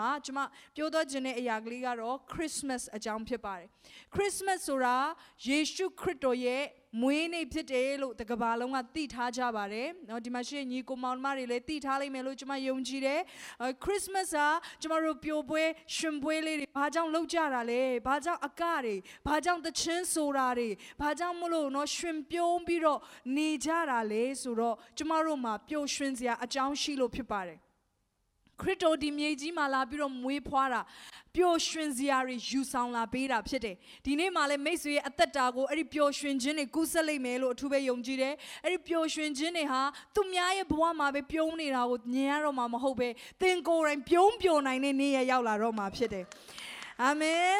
မှာကျွန်မပြောတော့ခြင်းတဲ့အရာကလေးကတော့ Christmas အကြောင်းဖြစ်ပါတယ် Christmas ဆိုတာယေရှုခရစ်တော်ရဲ့မွေးနေ့ဖြစ်တယ်လို့တကဘာလုံးကသိထားကြပါတယ်။နော်ဒီမှာရှိတဲ့ညီကိုမောင်မတွေလည်းသိထားလိမ့်မယ်လို့ကျွန်မယုံကြည်တယ်။ Christmas ကကျွန်တော်တို့ပျော်ပွဲရှင်ပွဲလေးတွေဘာကြောင့်လုပ်ကြတာလဲ။ဘာကြောင့်အကတွေဘာကြောင့်တခြင်းဆိုတာတွေဘာကြောင့်မလို့နော်ရှင်ပြုံးပြီးတော့နေကြတာလဲဆိုတော့ကျွန်မတို့မှာပျော်ရွှင်စရာအကြောင်းရှိလို့ဖြစ်ပါတယ်။ ခရစ်တော်ဒီမြေကြီးမှာလာပြီးတော့မွေးဖွားတာပျော်ရွှင်စရာတွေယူဆောင်လာပေးတာဖြစ်တယ်ဒီနေ့မှာလည်းမိတ်ဆွေရဲ့အသက်တာကိုအဲ့ဒီပျော်ရွှင်ခြင်းတွေကူးဆက်လိမ့်မယ်လို့အထူးပဲယုံကြည်တယ်အဲ့ဒီပျော်ရွှင်ခြင်းတွေဟာသူများရဲ့ဘဝမှာပဲပြုံးနေတာကိုမြင်ရတော့မှာမဟုတ်ပဲသင်ကိုယ်တိုင်ပြုံးပျော်နိုင်တဲ့နေ့ရက်ရောက်လာတော့မှာဖြစ်တယ်အာမင်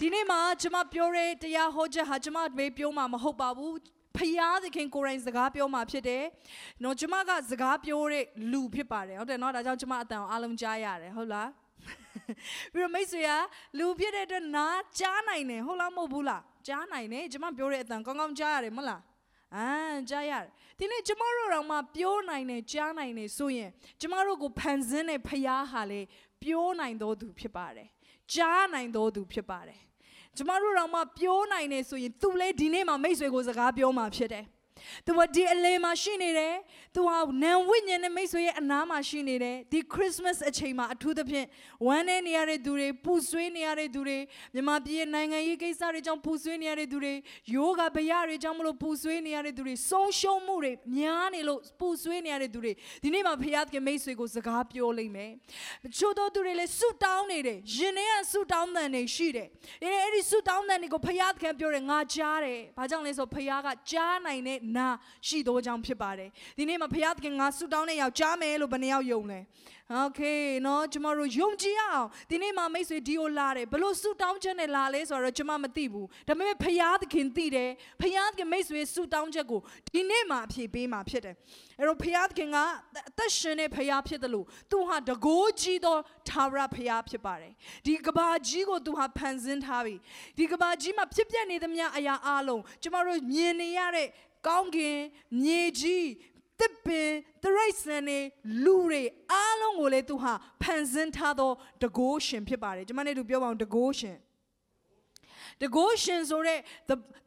ဒီနေ့မှာကျွန်မပြောတဲ့တရားဟောချက်ဟာကျွန်မပဲပြောမှာမဟုတ်ပါဘူး ဖယားသခင်ကိုယ်တိုင်စကားပြောမှာဖြစ်တယ်။နော်ကျမကစကားပြောတဲ့လူဖြစ်ပါတယ်ဟုတ်တယ်နော်ဒါကြောင့်ကျမအတန်ကိုအားလုံးကြားရတယ်ဟုတ်လား။ပြီးတော့မိတ်ဆွေကလူဖြစ်တဲ့အတွက်နားကြားနိုင်တယ်ဟုတ်လားမဟုတ်ဘူးလား။ကြားနိုင်တယ်ကျမပြောတဲ့အတန်ကောင်းကောင်းကြားရတယ်မဟုတ်လား။အာကြားရတယ်။ဒီနေ့ကျမတို့တော့မှပြောနိုင်တယ်ကြားနိုင်တယ်ဆိုရင်ကျမတို့ကိုဖန်ဆင်းတဲ့ဖယားဟာလေပြောနိုင်တော်သူဖြစ်ပါတယ်။ကြားနိုင်တော်သူဖြစ်ပါတယ်။ ကျမတို့တော့မှပြောနိုင်နေဆိုရင် तू လဲဒီနေ့မှမိတ်ဆွေကိုစကားပြောမှာဖြစ်တယ်။ तू ကဒီအလေမှာရှိနေတယ်။ तू ဟာနံဝိညာဉ်နဲ့မိတ်ဆွေရဲ့အနားမှာရှိနေတယ်။ဒီ Christmas အချိန်မှာအထူးသဖြင့်ဝမ်းနေနေရတဲ့သူတွေပူဆွေးနေရတဲ့သူတွေမြန်မာပြည်ရဲ့နိုင်ငံရေးကိစ္စတွေကြောင့်ပူဆွေးနေရတဲ့သူတွေယောဂဗျာတွေကြောင့်မလို့ပူဆွေးနေရတဲ့သူတွေဆုံးရှုံးမှုတွေများနေလို့ပူဆွေးနေရတဲ့သူတွေဒီနေ့မှာဖခင်ကမိတ်ဆွေကိုစကားပြောလိမ့်မယ်။ချို့သောသူတွေလည်းဆုတောင်းနေတယ်။ရင်ထဲကဆုတောင်းတဲ့နေရှိတယ်။အဲအဲ့ဒီဆုတောင်းတဲ့နေကိုဖခင်ပြောတယ်ငါကြားတယ်။ဘာကြောင့်လဲဆိုဖခင်ကကြားနိုင်တဲ့နာရှိသောကြောင့်ဖြစ်ပါတယ်။ဒီနေ့မှာဖခင်ငါဆုတောင်းတဲ့ယောက်ကြားမယ်လို့ဘယ်နှယောက်ယုံလဲ။ Okay เนาะကျမတို့ယုံကြည်အောင်ဒီနေ့မှာမိတ်ဆွေဒီကိုလာတယ်ဘလို့ဆုတောင်းချက်နဲ့လာလဲဆိုတော့ကျမမသိဘူးဒါပေမဲ့ဖခင်သခင်သိတယ်ဖခင်သခင်မိတ်ဆွေဆုတောင်းချက်ကိုဒီနေ့မှာအဖြေပေးမှာဖြစ်တယ်အဲ့တော့ဖခင်သခင်ကအသက်ရှင်တဲ့ဖခင်ဖြစ်တယ်လို့သူဟာတကိုးကြီးသောသာရဖခင်ဖြစ်ပါတယ်ဒီကဘာကြီးကိုသူဟာဖန်ဆင်းထားပြီဒီကဘာကြီးမှာဖြစ်ပျက်နေသမျှအရာအလုံးကျမတို့မြင်နေရတဲ့ ကောင်းကင်မြေကြီးတစ်ပင်တရိတ်ဆန်နေလူတွေအားလုံးကိုလေသူဟာဖန်ဆင်းထားသောတကိုးရှင်ဖြစ်ပါတယ်ကျွန်မနဲ့သူပြောပါအောင်တကိုးရှင် တကိုးရှင်ဆိုတဲ့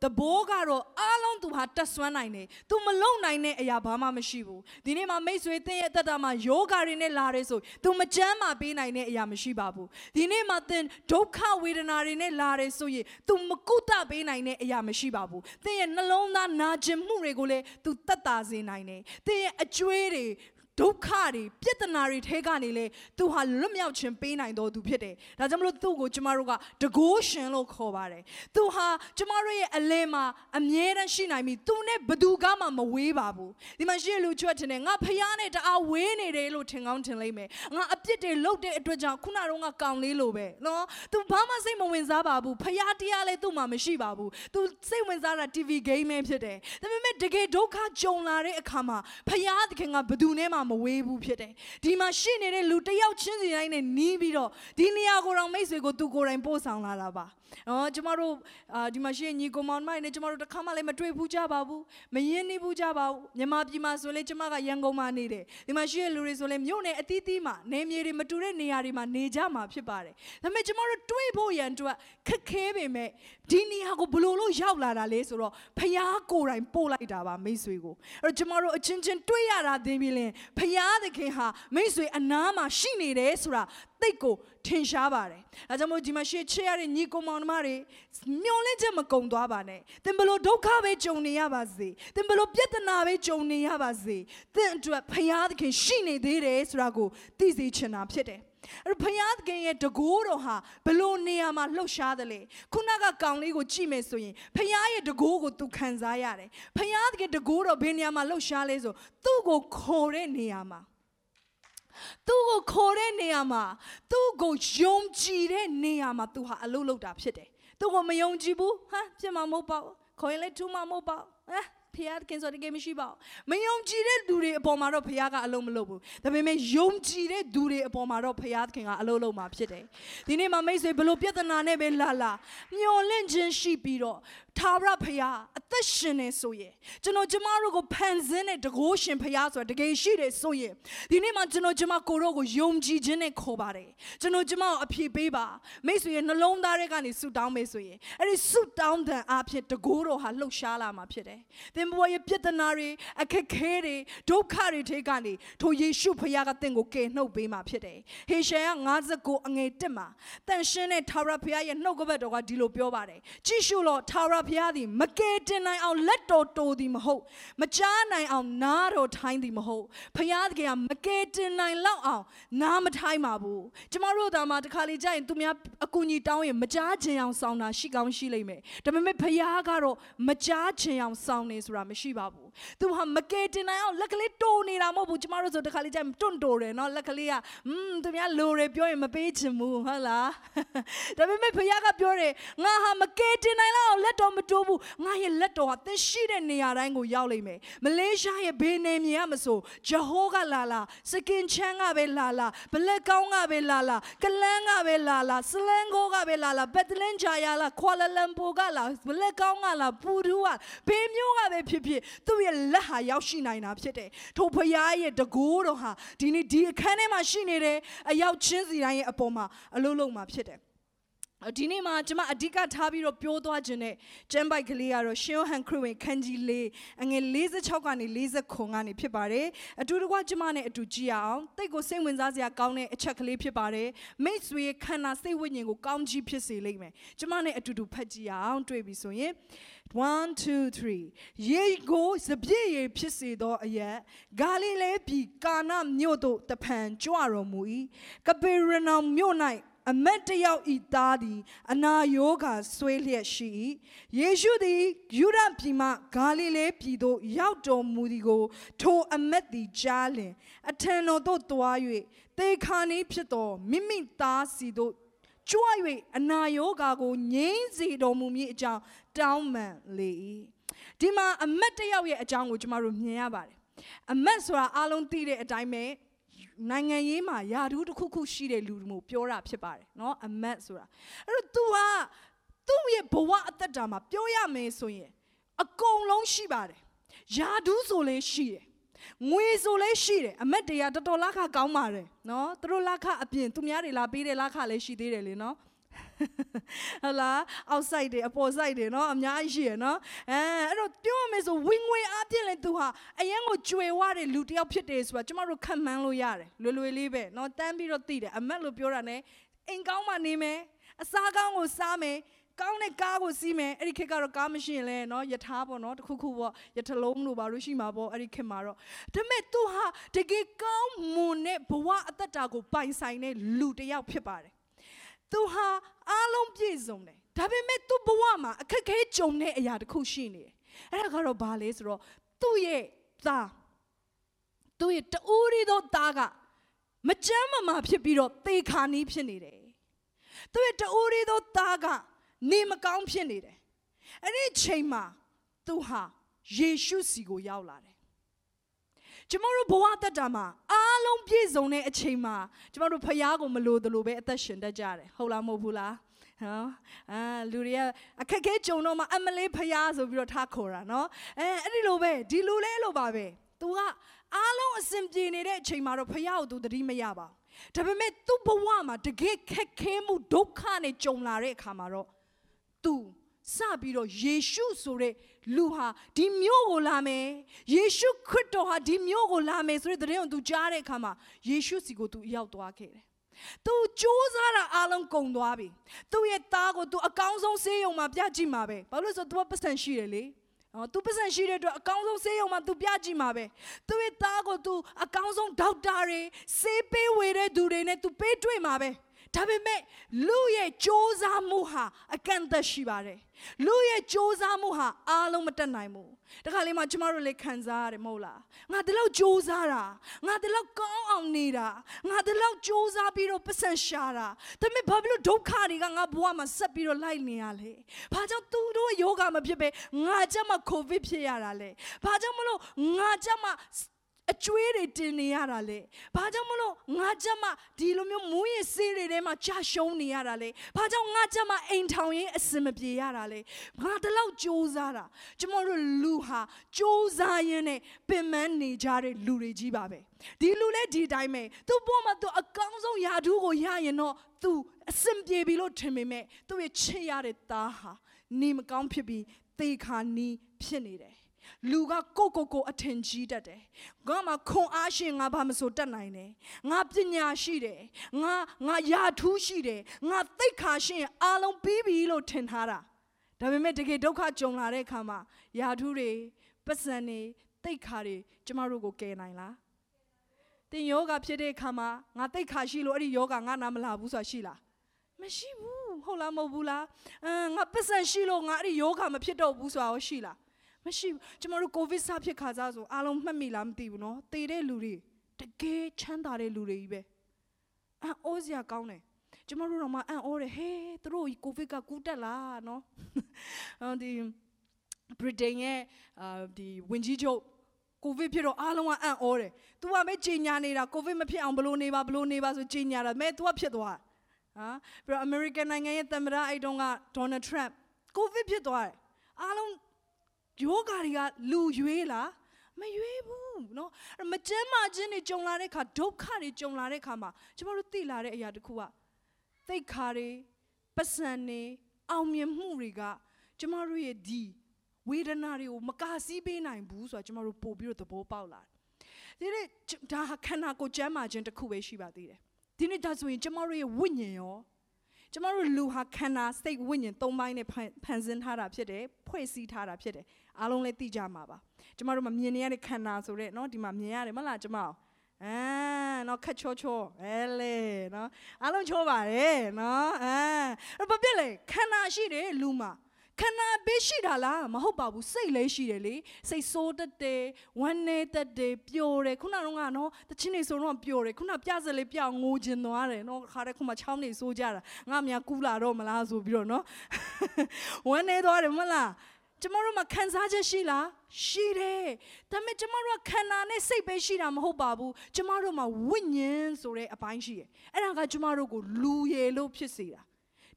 သဘောကတော့အားလုံးသူဟာတက်ဆွမ်းနိုင်တယ်သူမလုံနိုင်တဲ့အရာဘာမှမရှိဘူးဒီနေ့မှာမိတ်ဆွေသင်ရဲ့တက်တာမှာယောဂတွေနဲ့လာတယ်ဆိုသူမကြမ်းမပေးနိုင်တဲ့အရာမရှိပါဘူးဒီနေ့မှာသင်ဒုက္ခဝေဒနာတွေနဲ့လာတယ်ဆိုရင်သူမကုသပေးနိုင်တဲ့အရာမရှိပါဘူးသင်ရဲ့နှလုံးသားနာကျင်မှုတွေကိုလည်းသူတတ်တာစေနိုင်တယ်သင်ရဲ့အကျွေးတွေ ဒုက္ခတွေပြဿနာတွေထဲကနေလေသူဟာလွတ်မြောက်ခြင်းပေးနိုင်တော်သူဖြစ်တယ်။ဒါကြောင့်မလို့သူ့ကိုကျမတို့ကတကိုးရှင်လို့ခေါ်ပါတယ်။သူဟာကျမတို့ရဲ့အလင်းမှာအမြဲတမ်းရှိနိုင်ပြီ။သူနဲ့ဘသူကမှမဝေးပါဘူး။ဒီမှာရှိတဲ့လူချွတ်တင်တယ်ငါဖះနဲ့တအားဝေးနေတယ်လို့ထင်ကောင်းထင်လိမ့်မယ်။ငါအပြစ်တွေလုပ်တဲ့အတွက်ကြောင့်ခုနကတော့ငါကောင်းလေးလို့ပဲနော်။ तू ဘာမှစိတ်မဝင်စားပါဘူး။ဖះတရားလည်းသူ့မှာမရှိပါဘူး။ तू စိတ်ဝင်စားတာ TV game ပဲဖြစ်တယ်။ဒါပေမဲ့တကယ်ဒုက္ခကြုံလာတဲ့အခါမှာဖះသခင်ကဘသူနဲ့မှမဝေးဘူးဖြစ်တယ်ဒီမှာရှိနေတဲ့လူတယောက်ချင်းစီတိုင်းနဲ့နီးပြီးတော့ဒီနေရာကိုတော့မိတ်ဆွေကိုသူကိုယ်တိုင်ပို့ဆောင်လာတာပါနော်ကျမတို့အာဒီမှာရှိညီကောင်မောင်မိုင်းနဲ့ကျမတို့တစ်ခါမှလည်းမတွေ့ဘူးကြပါဘူးမရင်းနှီးဘူးကြပါဘူးမြန်မာပြည်မှာဆိုလေကျမကရန်ကုန်မှာနေတယ်ဒီမှာရှိတဲ့လူတွေဆိုလေမြို့နယ်အသီးသီးမှာနေမြေတွေမတူတဲ့နေရာတွေမှာနေကြမှာဖြစ်ပါတယ်ဒါပေမဲ့ကျမတို့တွေ့ဖို့ရန်အတွက်ခက်ခဲပေမဲ့ဒီနေရာကိုဘလို့လို့ရောက်လာတာလဲဆိုတော့ဖျားကိုယ်တိုင်ပို့လိုက်တာပါမိတ်ဆွေကိုအဲ့တော့ကျမတို့အချင်းချင်းတွေ့ရတာသိပြီလင်ဖျားသခင်ဟာမိတ်ဆွေအနားမှာရှိနေတယ်ဆိုတာသိကိုထင်ရှားပါတယ်။ဒါကြောင့်မို့ဒီမှာရှေ့ချရတဲ့ညီကောင်မောင်နှမတွေမျောလင့်ချက်မကုံသွားပါနဲ့။သင်ဘလို့ဒုက္ခပဲကြုံနေရပါစေ။သင်ဘလို့ပြဿနာပဲကြုံနေရပါစေ။သင်အတွက်ဖခင်သခင်ရှိနေသေးတယ်ဆိုတာကိုသိစေချင်တာဖြစ်တယ်။ အဲ့ဘုရားသခင်ရဲ့တကိုးတော်ဟာဘလို့နေရာမှာလှုပ်ရှားတယ်လေခုနကကောင်လေးကိုကြည့်မယ်ဆိုရင်ဘုရားရဲ့တကိုးကိုသူခံစားရတယ်ဘုရားသခင်တကိုးတော်ဘယ်နေရာမှာလှုပ်ရှားလဲဆိုသူ့ကိုခေါ်တဲ့နေရာမှာသူ့ကိုခေါ်တဲ့နေရာမှာသူ့ကိုယုံကြည်တဲ့နေရာမှာသူဟာအလုပ်လုပ်တာဖြစ်တယ်သူ့ကိုမယုံကြည်ဘူးဟမ်ဖြစ်မှာမဟုတ်ပါဘူးခေါ်ရင်လည်းထူမှာမဟုတ်ပါဘူးဟမ် ဖခင်ဆိုတကယ်မရှိပါဘူးမယုံကြည်တဲ့သူတွေအပေါ်မှာတော့ဖခင်ကအလုံးမလုပ်ဘူးဒါပေမဲ့ယုံကြည်တဲ့သူတွေအပေါ်မှာတော့ဖခင်ကအလုံးလုံးမှာဖြစ်တယ်ဒီနေ့မှာမိတ်ဆွေဘလို့ပြဿနာနဲ့ပဲလာလာမျောလင့်ခြင်းရှိပြီးတော့ထာဝရဖခင်အသက်ရှင်နေဆိုရင်ကျွန်တော်ကျမတို့ကိုဖန်ဆင်းတဲ့တကိုးရှင်ဖခင်ဆိုတာတကယ်ရှိတယ်ဆိုရင်ဒီနေ့မှာကျွန်တော်ကျမကိုတို့ကိုယုံကြည်ခြင်းနဲ့ခေါ်ပါတယ်ကျွန်တော်ကျမကိုအပြည့်ပေးပါမိတ်ဆွေရဲ့နှလုံးသားထဲကနေဆုတောင်းမယ်ဆိုရင်အဲ့ဒီဆုတောင်းတဲ့အဖြစ်တကိုးတော်ဟာလှုပ်ရှားလာမှာဖြစ်တယ်သင်ဘဝရဲ့ပြဿနာတွေအခက်ခဲတွေဒုက္ခတွေထဲကနေထိုယေရှုဖခင်ကသင်ကိုကယ်နှုတ်ပေးမှာဖြစ်တယ်ဟေရှာယ59အငယ်1မှာတန်ရှင်းတဲ့ထာဝရဘုရားရဲ့နှုတ်ကပတ်တော်ကဒီလိုပြောပါတယ်ကြည့်ရှုလို့ထာဝရဘုရားသည်မကယ်တင်နိုင်အောင်လက်တော်တိုသည်မဟုတ်မကြားနိုင်အောင်နားတော်ထိုင်းသည်မဟုတ်ဘုရားသခင်ကမကယ်တင်နိုင်လောက်အောင်နားမထိုင်းပါဘူးကျမတို့ဒါမှတခါလေကြာရင်သူများအကူအညီတောင်းရင်မကြားခြင်းအောင်စောင်းတာရှိကောင်းရှိလိမ့်မယ်ဒါပေမဲ့ဘုရားကတော့မကြားခြင်းအောင်စောင်းနေဆိုတာမရှိပါဘူး သူဟာမကယ်တင်နိုင်အောင်လက်ကလေးတိုးနေတာမဟုတ်ဘူးကျမတို့ဆိုတခါလေကြာရင်တွန့်တိုတယ်နော်လက်ကလေးကอืมသူများလိုရပြောရင်မပေးချင်ဘူးဟုတ်လားဒါပေမဲ့ဘုရားကပြောတယ်ငါဟာမကယ်တင်နိုင်လောက်အောင်လက်တော်မတိုးဘူးငါရဲ့လက်တော်ဟာသင်ရှိတဲ့နေရာတိုင်းကိုရောက်လိမ့်မယ်မလေးရှားရဲ့ဘေးနေမြေကမဆိုဂျဟိုးကလာလာစကင်ချမ်းကပဲလာလာဘလက်ကောင်းကပဲလာလာကလန်းကပဲလာလာစလန်ကိုကပဲလာလာဘက်တလင်ဂျာယာလာခွာလာလမ်ပူကလာဘလက်ကောင်းကလာပူဒူကဘေးမျိုးကပဲဖြစ်ဖြစ်သူ့ရဲ့လက်ဟာရောက်ရှိနိုင်တာဖြစ်တယ်ထိုဖရားရဲ့တကိုးတော်ဟာဒီနေ့ဒီအခန်းထဲမှာရှိနေတယ်အရောက်ချင်းစီတိုင်းရဲ့အပေါ်မှာအလုံးလုံးမှာဖြစ်တယ် ဒီနေ့မှာကျွန်မအဓိကထားပြီးတော့ပြောသွားခြင်းနဲ့ကျမ်းပိုက်ကလေးကတော့ရှင်ယောဟန်ခရစ်ဝင်ခန်းကြီး၄အငယ်46ကနေ40ခုကနေဖြစ်ပါတယ်အတူတကွကျွန်မနဲ့အတူကြည့်အောင်တိတ်ကိုစိတ်ဝင်စားစရာကောင်းတဲ့အချက်ကလေးဖြစ်ပါတယ်မိတ်ဆွေခန္ဓာစိတ်ဝိညာဉ်ကိုကောင်းကြီးဖြစ်စေလိမ့်မယ်ကျွန်မနဲ့အတူတူဖတ်ကြည့်အောင်တွေ့ပြီဆိုရင်1 2 3ယေကိုစပြည့်ရေဖြစ်စေသောအရက်ဂါလိလဲပြည်ကာနမြို့သို့တဖန်ကြွတော်မူ၏ကပေရနောင်မြို့၌ အမတ်တယောက်ဤသားသည်အနာယောဂါဆွေးလျက်ရှိ၏ယေရှုသည်ယူဒပြည်မှဂါလိလဲပြည်သို့ရောက်တော်မူသည်ကို ထိုအမတ်သည်ကြားလျင်အထံတော်သို့တွား၍သေခါနေဖြစ်တော်မိမိသားစီသို့ကြွ၍အနာယောဂါကိုငြိမ်းစေတော်မူမည်အကြောင်းတောင်းပန်လေ၏ဒီမှာအမတ်တယောက်ရဲ့အကြောင်းကိုကျမတို့မြင်ရပါတယ်အမတ်ဆိုတာအားလုံးသိတဲ့အတိုင်းပဲ နိုင်ငံရေးမှာယာဒူးတစ်ခုခုရှိတဲ့လူမျိုးပြောတာဖြစ်ပါတယ်เนาะအမတ်ဆိုတာအဲ့တော့ तू ဟာသူ့ရဲ့ဘဝအသက်တာမှာပြောရမယ်ဆိုရင်အကုန်လုံးရှိပါတယ်ယာဒူးဆိုလည်းရှိတယ်ငွေဆိုလည်းရှိတယ်အမတ်တရားတော်တော်လက်ခကောင်းပါတယ်เนาะသူတို့လက်ခအပြင်သူများတွေလာပေးတဲ့လက်ခလည်းရှိသေးတယ်လေเนาะ ဟုတ်လား outside တွေအပေါ် side တွေเนาะအများကြီးရှိရเนาะအဲအဲ့တော့ပြောရမယ်ဆိုဝင်ငွေအပြည့်လဲသူဟာအရင်ကိုကြွယ်ဝတဲ့လူတစ်ယောက်ဖြစ်တယ်ဆိုတာကျမတို့ခံမှန်းလို့ရတယ်လွယ်လွယ်လေးပဲเนาะတန်းပြီးတော့သိတယ်အမတ်လို့ပြောတာ ਨੇ အိမ်ကောင်းမှနေမယ်အစားကောင်းကိုစားမယ်ကောင်းတဲ့ကားကိုစီးမယ်အဲ့ဒီခေတ်ကတော့ကားမရှိရင်လည်းเนาะယထာပေါ့เนาะတခုခုပေါ့ယထလုံးလို့ပါလို့ရှိမှာပေါ့အဲ့ဒီခေတ်မှာတော့ဒါပေမဲ့သူဟာတကယ်ကောင်းမွန်တဲ့ဘဝအသက်တာကိုပိုင်ဆိုင်တဲ့လူတစ်ယောက်ဖြစ်ပါတယ် သူဟာအားလုံးပြည့်စုံတယ်ဒါပေမဲ့သူ့ဘဝမှာအခက်အခဲကြုံတဲ့အရာတစ်ခုရှိနေတယ်အဲ့ဒါကတော့ဘာလဲဆိုတော့သူ့ရဲ့သားသူ့ရဲ့တူရီသောသားကမကြမ်းမမာဖြစ်ပြီးတော့သေခါနီးဖြစ်နေတယ်သူ့ရဲ့တူရီသောသားကနေမကောင်းဖြစ်နေတယ်အဲ့ဒီချိန်မှာသူဟာယေရှုစီကိုရောက်လာတယ် ကျမတို့ဘဝတက်တာမှာအားလုံးပြည့်စုံတဲ့အချိန်မှာကျမတို့ဖခင်ကိုမလိုသလိုပဲအသက်ရှင်တတ်ကြတယ်ဟုတ်လားမဟုတ်ဘူးလားဟောအာလူတွေကအခက်ခဲကြုံတော့မှအမလေးဖရားဆိုပြီးတော့ထားခေါ်တာနော်အဲအဲ့ဒီလိုပဲဒီလူလေးလိုပါပဲ तू ကအားလုံးအစဉ်ပြေနေတဲ့အချိန်မှာတော့ဖရားကို तू သတိမရပါဘူးဒါပေမဲ့သူ့ဘဝမှာတကယ်ခက်ခဲမှုဒုက္ခနဲ့ကြုံလာတဲ့အခါမှာတော့ तू စပြီးတော့ယေရှုဆိုတဲ့လူဟာဒီမြို့ကိုလာမယ်ယေရှုခရစ်တော်ဟာဒီမြို့ကိုလာမယ်ဆိုတဲ့တဲ့ကို तू ကြားတဲ့အခါမှာယေရှုစီကို तू ရောက်သွားခဲ့တယ်။ तू စူးစမ်းတာအားလုံးကုန်သွားပြီ။ तू ရဲ့သားကို तू အကောင်းဆုံးဆေးရုံမှာပြကြည့်မှာပဲ။ဘာလို့လဲဆိုတော့ तू ပတ်စံရှိတယ်လေ။အော် तू ပတ်စံရှိတဲ့အတွက်အကောင်းဆုံးဆေးရုံမှာ तू ပြကြည့်မှာပဲ။ तू ရဲ့သားကို तू အကောင်းဆုံးဒေါက်တာတွေဆေးပေးဝေတဲ့သူတွေနဲ့ तू ပေးတွေ့မှာပဲ။ ဒါပေမဲ့လူရဲ့စ조사မှုဟာအကန့်အသတ်ရှိပါတယ်လူရဲ့စ조사မှုဟာအားလုံးမတက်နိုင်ဘူးတခါလေးမှကျမတို့လည်းခံစားရတယ်မဟုတ်လားငါဒီလောက်စ조사တာငါဒီလောက်ကောင်းအောင်နေတာငါဒီလောက်စ조사ပြီးတော့ပတ်စံရှာတာဒါပေမဲ့ဘာဖြစ်လို့ဒုက္ခတွေကငါဘဝမှာဆက်ပြီးတော့လိုက်နေရလဲဘာကြောင့်သူတို့ယောဂမဖြစ်ပဲငါကြမှာကိုဗစ်ဖြစ်ရတာလဲဘာကြောင့်မလို့ငါကြမှာ အကျွေးတွေတင်နေရတာလေဘာကြောင့်မလို့ငါကြမှာဒီလိုမျိုးမူးယစ်ဆေးတွေထဲမှာကြာရှုံးနေရတာလေဘာကြောင့်ငါကြမှာအိမ်ထောင်ရင်အစင်မပြေရတာလေငါတလောက်စူးစမ်းတာကျမတို့လူဟာစူးစမ်းရင်းနဲ့ပင်ပန်းနေကြတဲ့လူတွေကြီးပါပဲဒီလူလည်းဒီတိုင်းပဲသူ့ပေါ်မှာသူအကောင်းဆုံးယာထူးကိုရရင်တော့သူအစင်ပြေပြီလို့ထင်ပေမဲ့သူ့ရဲ့ချစ်ရတဲ့သားဟာနေမကောင်းဖြစ်ပြီးသေခါနီးဖြစ်နေတယ် လူကကိုကိုကိုအထင်ကြီးတတ်တယ်ငါမှခွန်အားရှင်ငါဘာမဆိုတတ်နိုင်တယ်ငါပညာရှိတယ်ငါငါယာထူးရှိတယ်ငါသိက္ခာရှင်အားလုံးပြီးပြီလို့ထင်ထားတာဒါပေမဲ့တကယ်ဒုက္ခကြုံလာတဲ့အခါမှာယာထူးတွေပတ်စံတွေသိက္ခာတွေကျမတို့ကိုကယ်နိုင်လားတင်ယောဂဖြစ်တဲ့အခါမှာငါသိက္ခာရှိလို့အဲ့ဒီယောဂငါနာမလာဘူးဆိုတာရှိလားမရှိဘူးဟုတ်လားမဟုတ်ဘူးလားအမ်ငါပတ်စံရှိလို့ငါအဲ့ဒီယောဂမဖြစ်တော့ဘူးဆိုတာရောရှိလား မရှိဘူးကျမတို့ကိုဗစ်စဖြစ်ခါစားဆိုအားလုံးမှတ်မိလားမသိဘူးနော်တည်တဲ့လူတွေတကယ်ချမ်းသာတဲ့လူတွေကြီးပဲအံ့ဩစရာကောင်းတယ်ကျမတို့တော့မှအံ့ဩတယ်ဟေးသူတို့ကိုဗစ်ကကူးတက်လားနော်ဒီဗြိတိန်ရဲ့အာဒီဝင်ကြီးချုပ်ကိုဗစ်ဖြစ်တော့အားလုံးကအံ့ဩတယ်။ तू ကပဲကြီးညာနေတာကိုဗစ်မဖြစ်အောင်ဘလို့နေပါဘလို့နေပါဆိုကြီးညာတာ။မဲ तू ကဖြစ်သွား။ဟာပြီးတော့ American နိုင်ငံရဲ့သမ္မတအဲ့တုန်းက Donald Trump ကိုဗစ်ဖြစ်သွားတယ်။အားလုံး ယောဂါတွေကလူရွေးလားမရွေးဘူးเนาะမကျမ်းမာခြင်းတွေကြုံလာတဲ့အခါဒုက္ခတွေကြုံလာတဲ့အခါမှာကျမတို့သိလာတဲ့အရာတစ်ခုကသိခါတွေပတ်စံတွေအောင်မြင်မှုတွေကကျမတို့ရဲ့ဒီဝေဒနာတွေကိုမကာစီးပေးနိုင်ဘူးဆိုတာကျမတို့ပို့ပြီးတော့သဘောပေါက်လာတယ်ဒီနေ့ဒါဟာခန္ဓာကိုယ်ကျမ်းမာခြင်းတစ်ခုပဲရှိပါသေးတယ်ဒီနေ့ဒါဆိုရင်ကျမတို့ရဲ့ဝိညာဉ်ရောကျမတို့လူဟာခန္ဓာစိတ်ဝိညာဉ်သုံးပိုင်းနဲ့ဖန်ဆင်းထားတာဖြစ်တယ်ဖွဲ့စည်းထားတာဖြစ်တယ် အားလုံးလည်းသိကြမှာပါကျမတို့မမြင်နေရတဲ့ခန္ဓာဆိုတဲ့เนาะဒီမှာမြင်ရတယ်မလားကျမအောင်အာနော်ခက်ချောချောအဲလေနော်အားလုံးချောပါတယ်နော်အဲဘာဖြစ်လဲခန္ဓာရှိတယ်လူမှာခန္ဓာပဲရှိတာလားမဟုတ်ပါဘူးစိတ်လည်းရှိတယ်လေစိတ်ဆိုးတတ်တယ်ဝမ်းနေတတ်တယ်ပျော်တယ်ခုနကတော့နော်တချင်းနေဆိုတော့ပျော်တယ်ခုနပြစလေးပြောင်းငိုချင်သွားတယ်နော်ခါတဲ့ခုမှချောင်းနေဆိုးကြတာငါမြကူလာတော့မလားဆိုပြီးတော့နော်ဝမ်းနေသွားတယ်မလား ကျမတို့မှာခံစားချက်ရှိလားရှိတယ်ဒါပေမဲ့ကျမတို့ကခန္ဓာနဲ့စိတ်ပဲရှိတာမဟုတ်ပါဘူးကျမတို့မှာဝိညာဉ်ဆိုတဲ့အပိုင်းရှိတယ်အဲ့ဒါကကျမတို့ကိုလူရည်လို့ဖြစ်စေတာ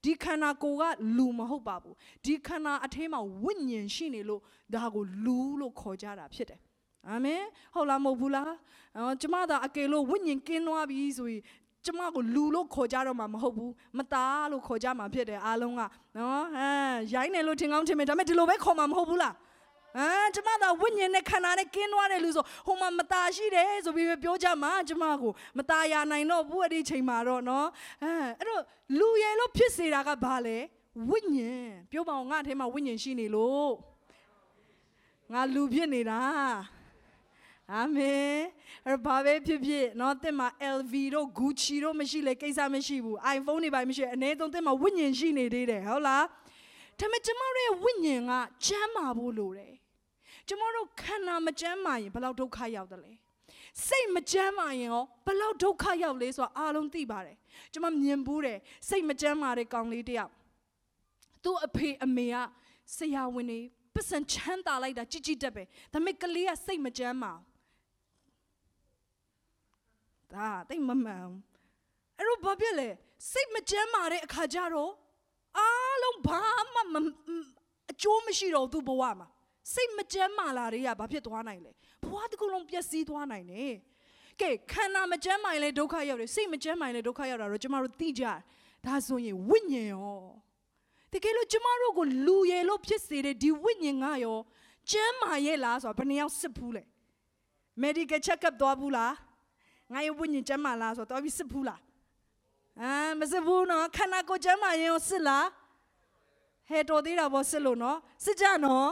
ဒီခန္ဓာကိုယ်ကလူမဟုတ်ပါဘူးဒီခန္ဓာအထဲမှာဝိညာဉ်ရှိနေလို့ဒါကိုလူလို့ခေါ်ကြတာဖြစ်တယ်အာမင်ဟုတ်လားမဟုတ်ဘူးလားအော်ကျမသာအကယ်လို့ဝိညာဉ်ကင်းသွားပြီဆိုရင် ကျမကိုလူလို့ခေါ်ကြတော့မှာမဟုတ်ဘူးမသားလို့ခေါ်ကြမှာဖြစ်တယ်အားလုံးကနော်ဟမ်ရိုင်းတယ်လို့ထင်ကောင်းထင်မယ်ဒါပေမဲ့ဒီလိုပဲခေါ်မှာမဟုတ်ဘူးလားအာကျမသာဝိညာဉ်နဲ့ခန္ဓာနဲ့ကင်းသွားတယ်လို့ဆိုဟိုမှာမตาရှိတယ်ဆိုပြီးပြောကြမှာကျမကိုမตาရနိုင်တော့ဘူးအဲ့ဒီချိန်မှာတော့เนาะအဲအဲ့တော့လူရယ်လို့ဖြစ်စေတာကဘာလဲဝိညာဉ်ပြောပါအောင်ငါ့အထဲမှာဝိညာဉ်ရှိနေလို့ငါလူဖြစ်နေတာ အာမင်အဲ့ဘာပဲဖြစ်ဖြစ်เนาะတဲ့မှာ LV တို့ Gucci တို့မရှိလေကိစ္စမရှိဘူး iPhone တွေပါမရှိအနည်းဆုံးတဲ့မှာဝိညာဉ်ရှိနေသေးတယ်ဟုတ်လားဒါပေမဲ့ကျမတို့ရဲ့ဝိညာဉ်ကကျမ်းမာဖို့လိုတယ်ကျမတို့ခန္ဓာမကျမ်းမာရင်ဘယ်လောက်ဒုက္ခရောက်တယ်လဲစိတ်မကျမ်းမာရင်ရောဘယ်လောက်ဒုက္ခရောက်လဲဆိုတာအားလုံးသိပါတယ်ကျမမြင်ဘူးတယ်စိတ်မကျမ်းမာတဲ့ကောင်လေးတယောက်သူ့အဖေအမေကဆရာဝန်တွေပတ်စံချမ်းသာလိုက်တာကြည်ကြည်တက်ပဲဒါပေမဲ့ကလေးကစိတ်မကျမ်းမာ ဒါတိတ်မမှန်အဲ့တော့ဘာဖြစ်လဲစိတ်မကျမ်းမာတဲ့အခါကျတော့အားလုံးဘာမှအကျိုးမရှိတော့သူ့ဘဝမှာစိတ်မကျမ်းမာလာတွေကဘာဖြစ်သွားနိုင်လဲဘဝတစ်ခုလုံးပျက်စီးသွားနိုင်တယ်ကဲခန္ဓာမကျမ်းမာရင်လည်းဒုက္ခရောက်တယ်စိတ်မကျမ်းမာရင်လည်းဒုက္ခရောက်တာတော့ကျမတို့သိကြတယ်ဒါဆိုရင်ဝိညာဉ်ရောတကယ်လို့ကျမတို့ကိုလူရယ်လို့ဖြစ်စေတဲ့ဒီဝိညာဉ်ကရောကျမ်းမာရဲ့လားဆိုတာဘယ်နှယောက်စစ်ဘူးလဲ medical check up သွားဘူးလား ငါရဲ့ဝိညာဉ်ကျမ်းမာလားဆိုတော့တော်ပြီစစ်ဘူးလားအာမစစ်ဘူးနော်ခန္ဓာကိုယ်ကျမ်းမာရင်ကိုစစ်လားဟဲ့တော်သေးတာပေါ့စစ်လို့နော်စစ်ကြနော်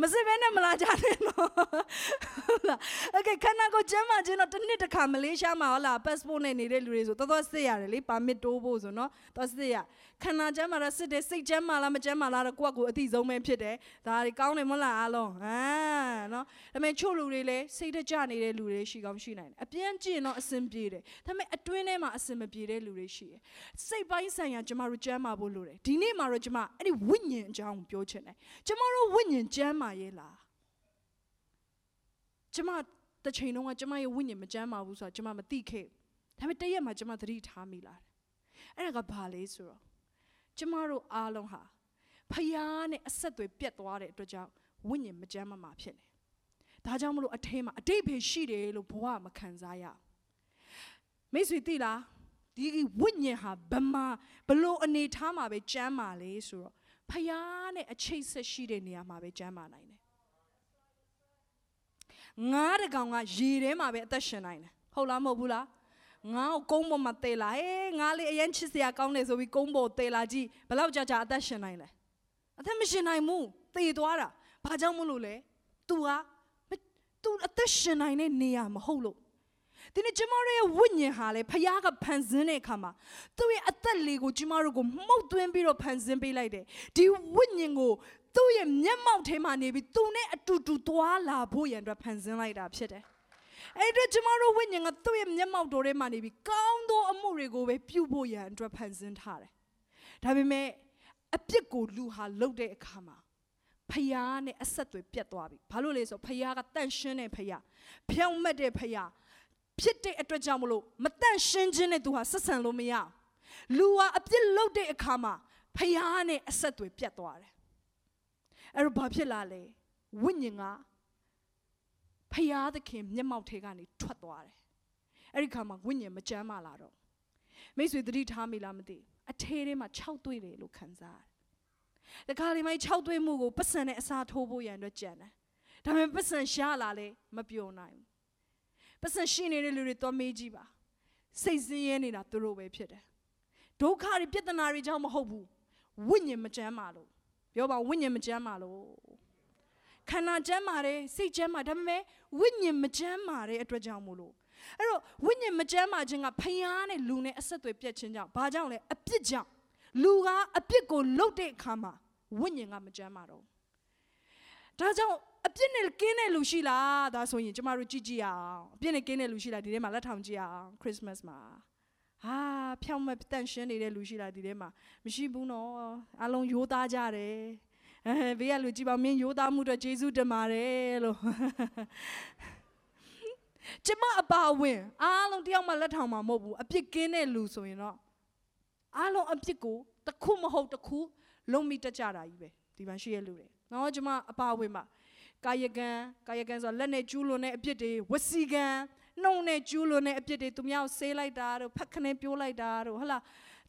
မစစ်ဘဲနဲ့မလာကြနဲ့နော်ဟုတ်လား Okay ခန္ဓာကိုယ်ကျမ်းမာခြင်းတော့တစ်နှစ်တစ်ခါမလေးရှားမှာဟုတ်လား passport နဲ့နေတဲ့လူတွေဆိုတော်တော်စစ်ရတယ်လေ permit တိုးဖို့ဆိုနော်တော်စစ်ရ ခန္ဓာကျမ်းမာတော့စစ်တယ်စိတ်ကျမ်းမာလားမကျမ်းမာလားတော့ကိုယ့်ကိုယ်အသိဆုံးပဲဖြစ်တယ်ဒါတွေကောင်းတယ်မဟုတ်လားအားလုံးဟမ်နော်ဒါပေမဲ့ချို့လူတွေလည်းစိတ်တကြနေတဲ့လူတွေရှိကောင်းရှိနိုင်တယ်အပြင်းကျင်တော့အဆင်ပြေတယ်ဒါပေမဲ့အတွင်းထဲမှာအဆင်မပြေတဲ့လူတွေရှိတယ်စိတ်ပိုင်းဆိုင်ရာကျမတို့ကျမ်းမာဖို့လိုတယ်ဒီနေ့မှာတော့ကျမအဲ့ဒီဝိညာဉ်အကြောင်းကိုပြောချင်တယ်ကျမတို့ဝိညာဉ်ကျမ်းမာရဲ့လားကျမတစ်ချိန်လုံးကကျမရဲ့ဝိညာဉ်မကျမ်းမာဘူးဆိုတော့ကျမမသိခဲ့ဒါပေမဲ့တရက်မှာကျမသတိထားမိလာတယ်အဲ့ဒါကဘာလဲဆိုတော့ ကျမတို့အားလုံးဟာဖယားနဲ့အဆက်အသွယ်ပြတ်သွားတဲ့အတွက်ကြောင့်ဝိညာဉ်မကျမ်းမာမှာဖြစ်နေဒါကြောင့်မလို့အထဲမှာအတိတ်ဖေရှိတယ်လို့ဘဝမခံစားရအောင်မိတ်ဆွေသိလားဒီဝိညာဉ်ဟာဘမဘလို့အနေထားမှာပဲကျမ်းမာလေဆိုတော့ဖယားနဲ့အချိတ်ဆက်ရှိတဲ့နေရာမှာပဲကျမ်းမာနိုင်တယ်ငါးတကောင်ကရေထဲမှာပဲအသက်ရှင်နိုင်တယ်ဟုတ်လားမဟုတ်ဘူးလား ငါ့ကိုကုန်းပေါ်မှာတဲလာဟေးငါလေးအရင်ချစ်စရာကောင်းတယ်ဆိုပြီးကုန်းပေါ်တဲလာကြည့်ဘလောက်ကြာကြာအသက်ရှင်နိုင်လဲအသက်မရှင်နိုင်ဘူးသေသွားတာဘာကြောင့်မလို့လဲ तू က तू အသက်ရှင်နိုင်တဲ့နေရာမဟုတ်လို့ဒီနေ့ကျမတို့ရဲ့ဝိညာဉ်ဟာလေဖခင်ကဖန်ဆင်းတဲ့အခါမှာသူ့ရဲ့အသက်လေးကိုကျမတို့ကိုမှုတ်သွင်းပြီးတော့ဖန်ဆင်းပေးလိုက်တယ်ဒီဝိညာဉ်ကိုသူ့ရဲ့မျက်မှောက်ထဲမှာနေပြီးသူနဲ့အတူတူသွားလာဖို့ရန်အတွက်ဖန်ဆင်းလိုက်တာဖြစ်တယ် အဲ့တော့ကျမတို့ဝိညာဉ်ကသူ့ရဲ့မျက်မှောက်တော်ထဲမှာနေပြီးကောင်းသောအမှုတွေကိုပဲပြုဖို့ရန်အတွက်ဖန်ဆင်းထားတယ်ဒါပေမဲ့အပြစ်ကိုလူဟာလုပ်တဲ့အခါမှာဖျားနဲ့အဆက်အသွယ်ပြတ်သွားပြီဘာလို့လဲဆိုဖျားကတန့်ရှင်းတဲ့ဖျားဖြောင့်မတ်တဲ့ဖျားဖြစ်တဲ့အတွက်ကြောင့်မလို့မတန့်ရှင်းခြင်းနဲ့သူဟာဆက်ဆံလို့မရလူဟာအပြစ်လုပ်တဲ့အခါမှာဖျားနဲ့အဆက်အသွယ်ပြတ်သွားတယ်အဲ့တော့ဘာဖြစ်လာလဲဝိညာဉ်က ဖျားသခင်မျက်မှောက်ထဲကနေထွက်သွားတယ်အဲ့ဒီခါမှာဝိညာဉ်မကြမ်းမလာတော့မိတ်ဆွေသတိထားမိလားမသိအထဲထဲမှာ6တွေ့တယ်လို့ခံစားရတယ်တခါလေမိုင်း6တွေ့မှုကိုပတ်စံနဲ့အစားထိုးဖို့ရန်အတွက်ကြံတယ်ဒါပေမဲ့ပတ်စံရှားလာလဲမပြောနိုင်ဘူးပတ်စံရှိနေတဲ့လူတွေတော့မေးကြည့်ပါစိတ်ဆင်းရဲနေတာသူတို့ပဲဖြစ်တယ်ဒုက္ခတွေပြဿနာတွေကြောင့်မဟုတ်ဘူးဝိညာဉ်မကြမ်းပါလို့ပြောပါဝိညာဉ်မကြမ်းပါလို့ ခန္ဓာကျမ်းမာတယ်စိတ်ကျမ်းမာဒါပေမဲ့ဝိညာဉ်မကျမ်းမာတဲ့အတွက်ကြောင့်မို့လို့အဲ့တော့ဝိညာဉ်မကျမ်းမာခြင်းကဖျားနဲ့လူနဲ့အဆက်အသွယ်ပြတ်ခြင်းကြောင့်ဘာကြောင့်လဲအပြစ်ကြောင့်လူကအပြစ်ကိုလုတ်တဲ့အခါမှာဝိညာဉ်ကမကျမ်းမာတော့ဒါကြောင့်အပြစ်နဲ့ကင်းတဲ့လူရှိလားဒါဆိုရင်ကျမတို့ကြည့်ကြည့်အောင်အပြစ်နဲ့ကင်းတဲ့လူရှိလားဒီထဲမှာလက်ထောင်ကြည့်အောင်ခရစ်စမတ်မှာဟာဖြောင်းမတန့်ရှင်းနေတဲ့လူရှိလားဒီထဲမှာမရှိဘူးနော်အလုံးရိုးသားကြတယ် အဲဘေးကလူကြည့်ပါမင်းရိုးသားမှုအတွက်ယေရှုတင်ပါတယ်လို့ကျမအပါဝင်အားလုံးတယောက်မှလက်ထောင်မှာမဟုတ်ဘူးအပြစ်ကင်းတဲ့လူဆိုရင်တော့အားလုံးအပြစ်ကိုတစ်ခုမဟုတ်တစ်ခုလုံးမိတက်ကြတာကြီးပဲဒီမှာရှိရလူတွေနော်ကျမအပါဝင်ပါကာယကံကာယကံဆိုလက်နဲ့ကျူးလွန်တဲ့အပြစ်တွေဝစီကံနှုံနဲ့ကျူးလွန်တဲ့အပြစ်တွေသူများကိုဆေးလိုက်တာတို့ဖက်ခနဲ့ပြိုးလိုက်တာတို့ဟဟလား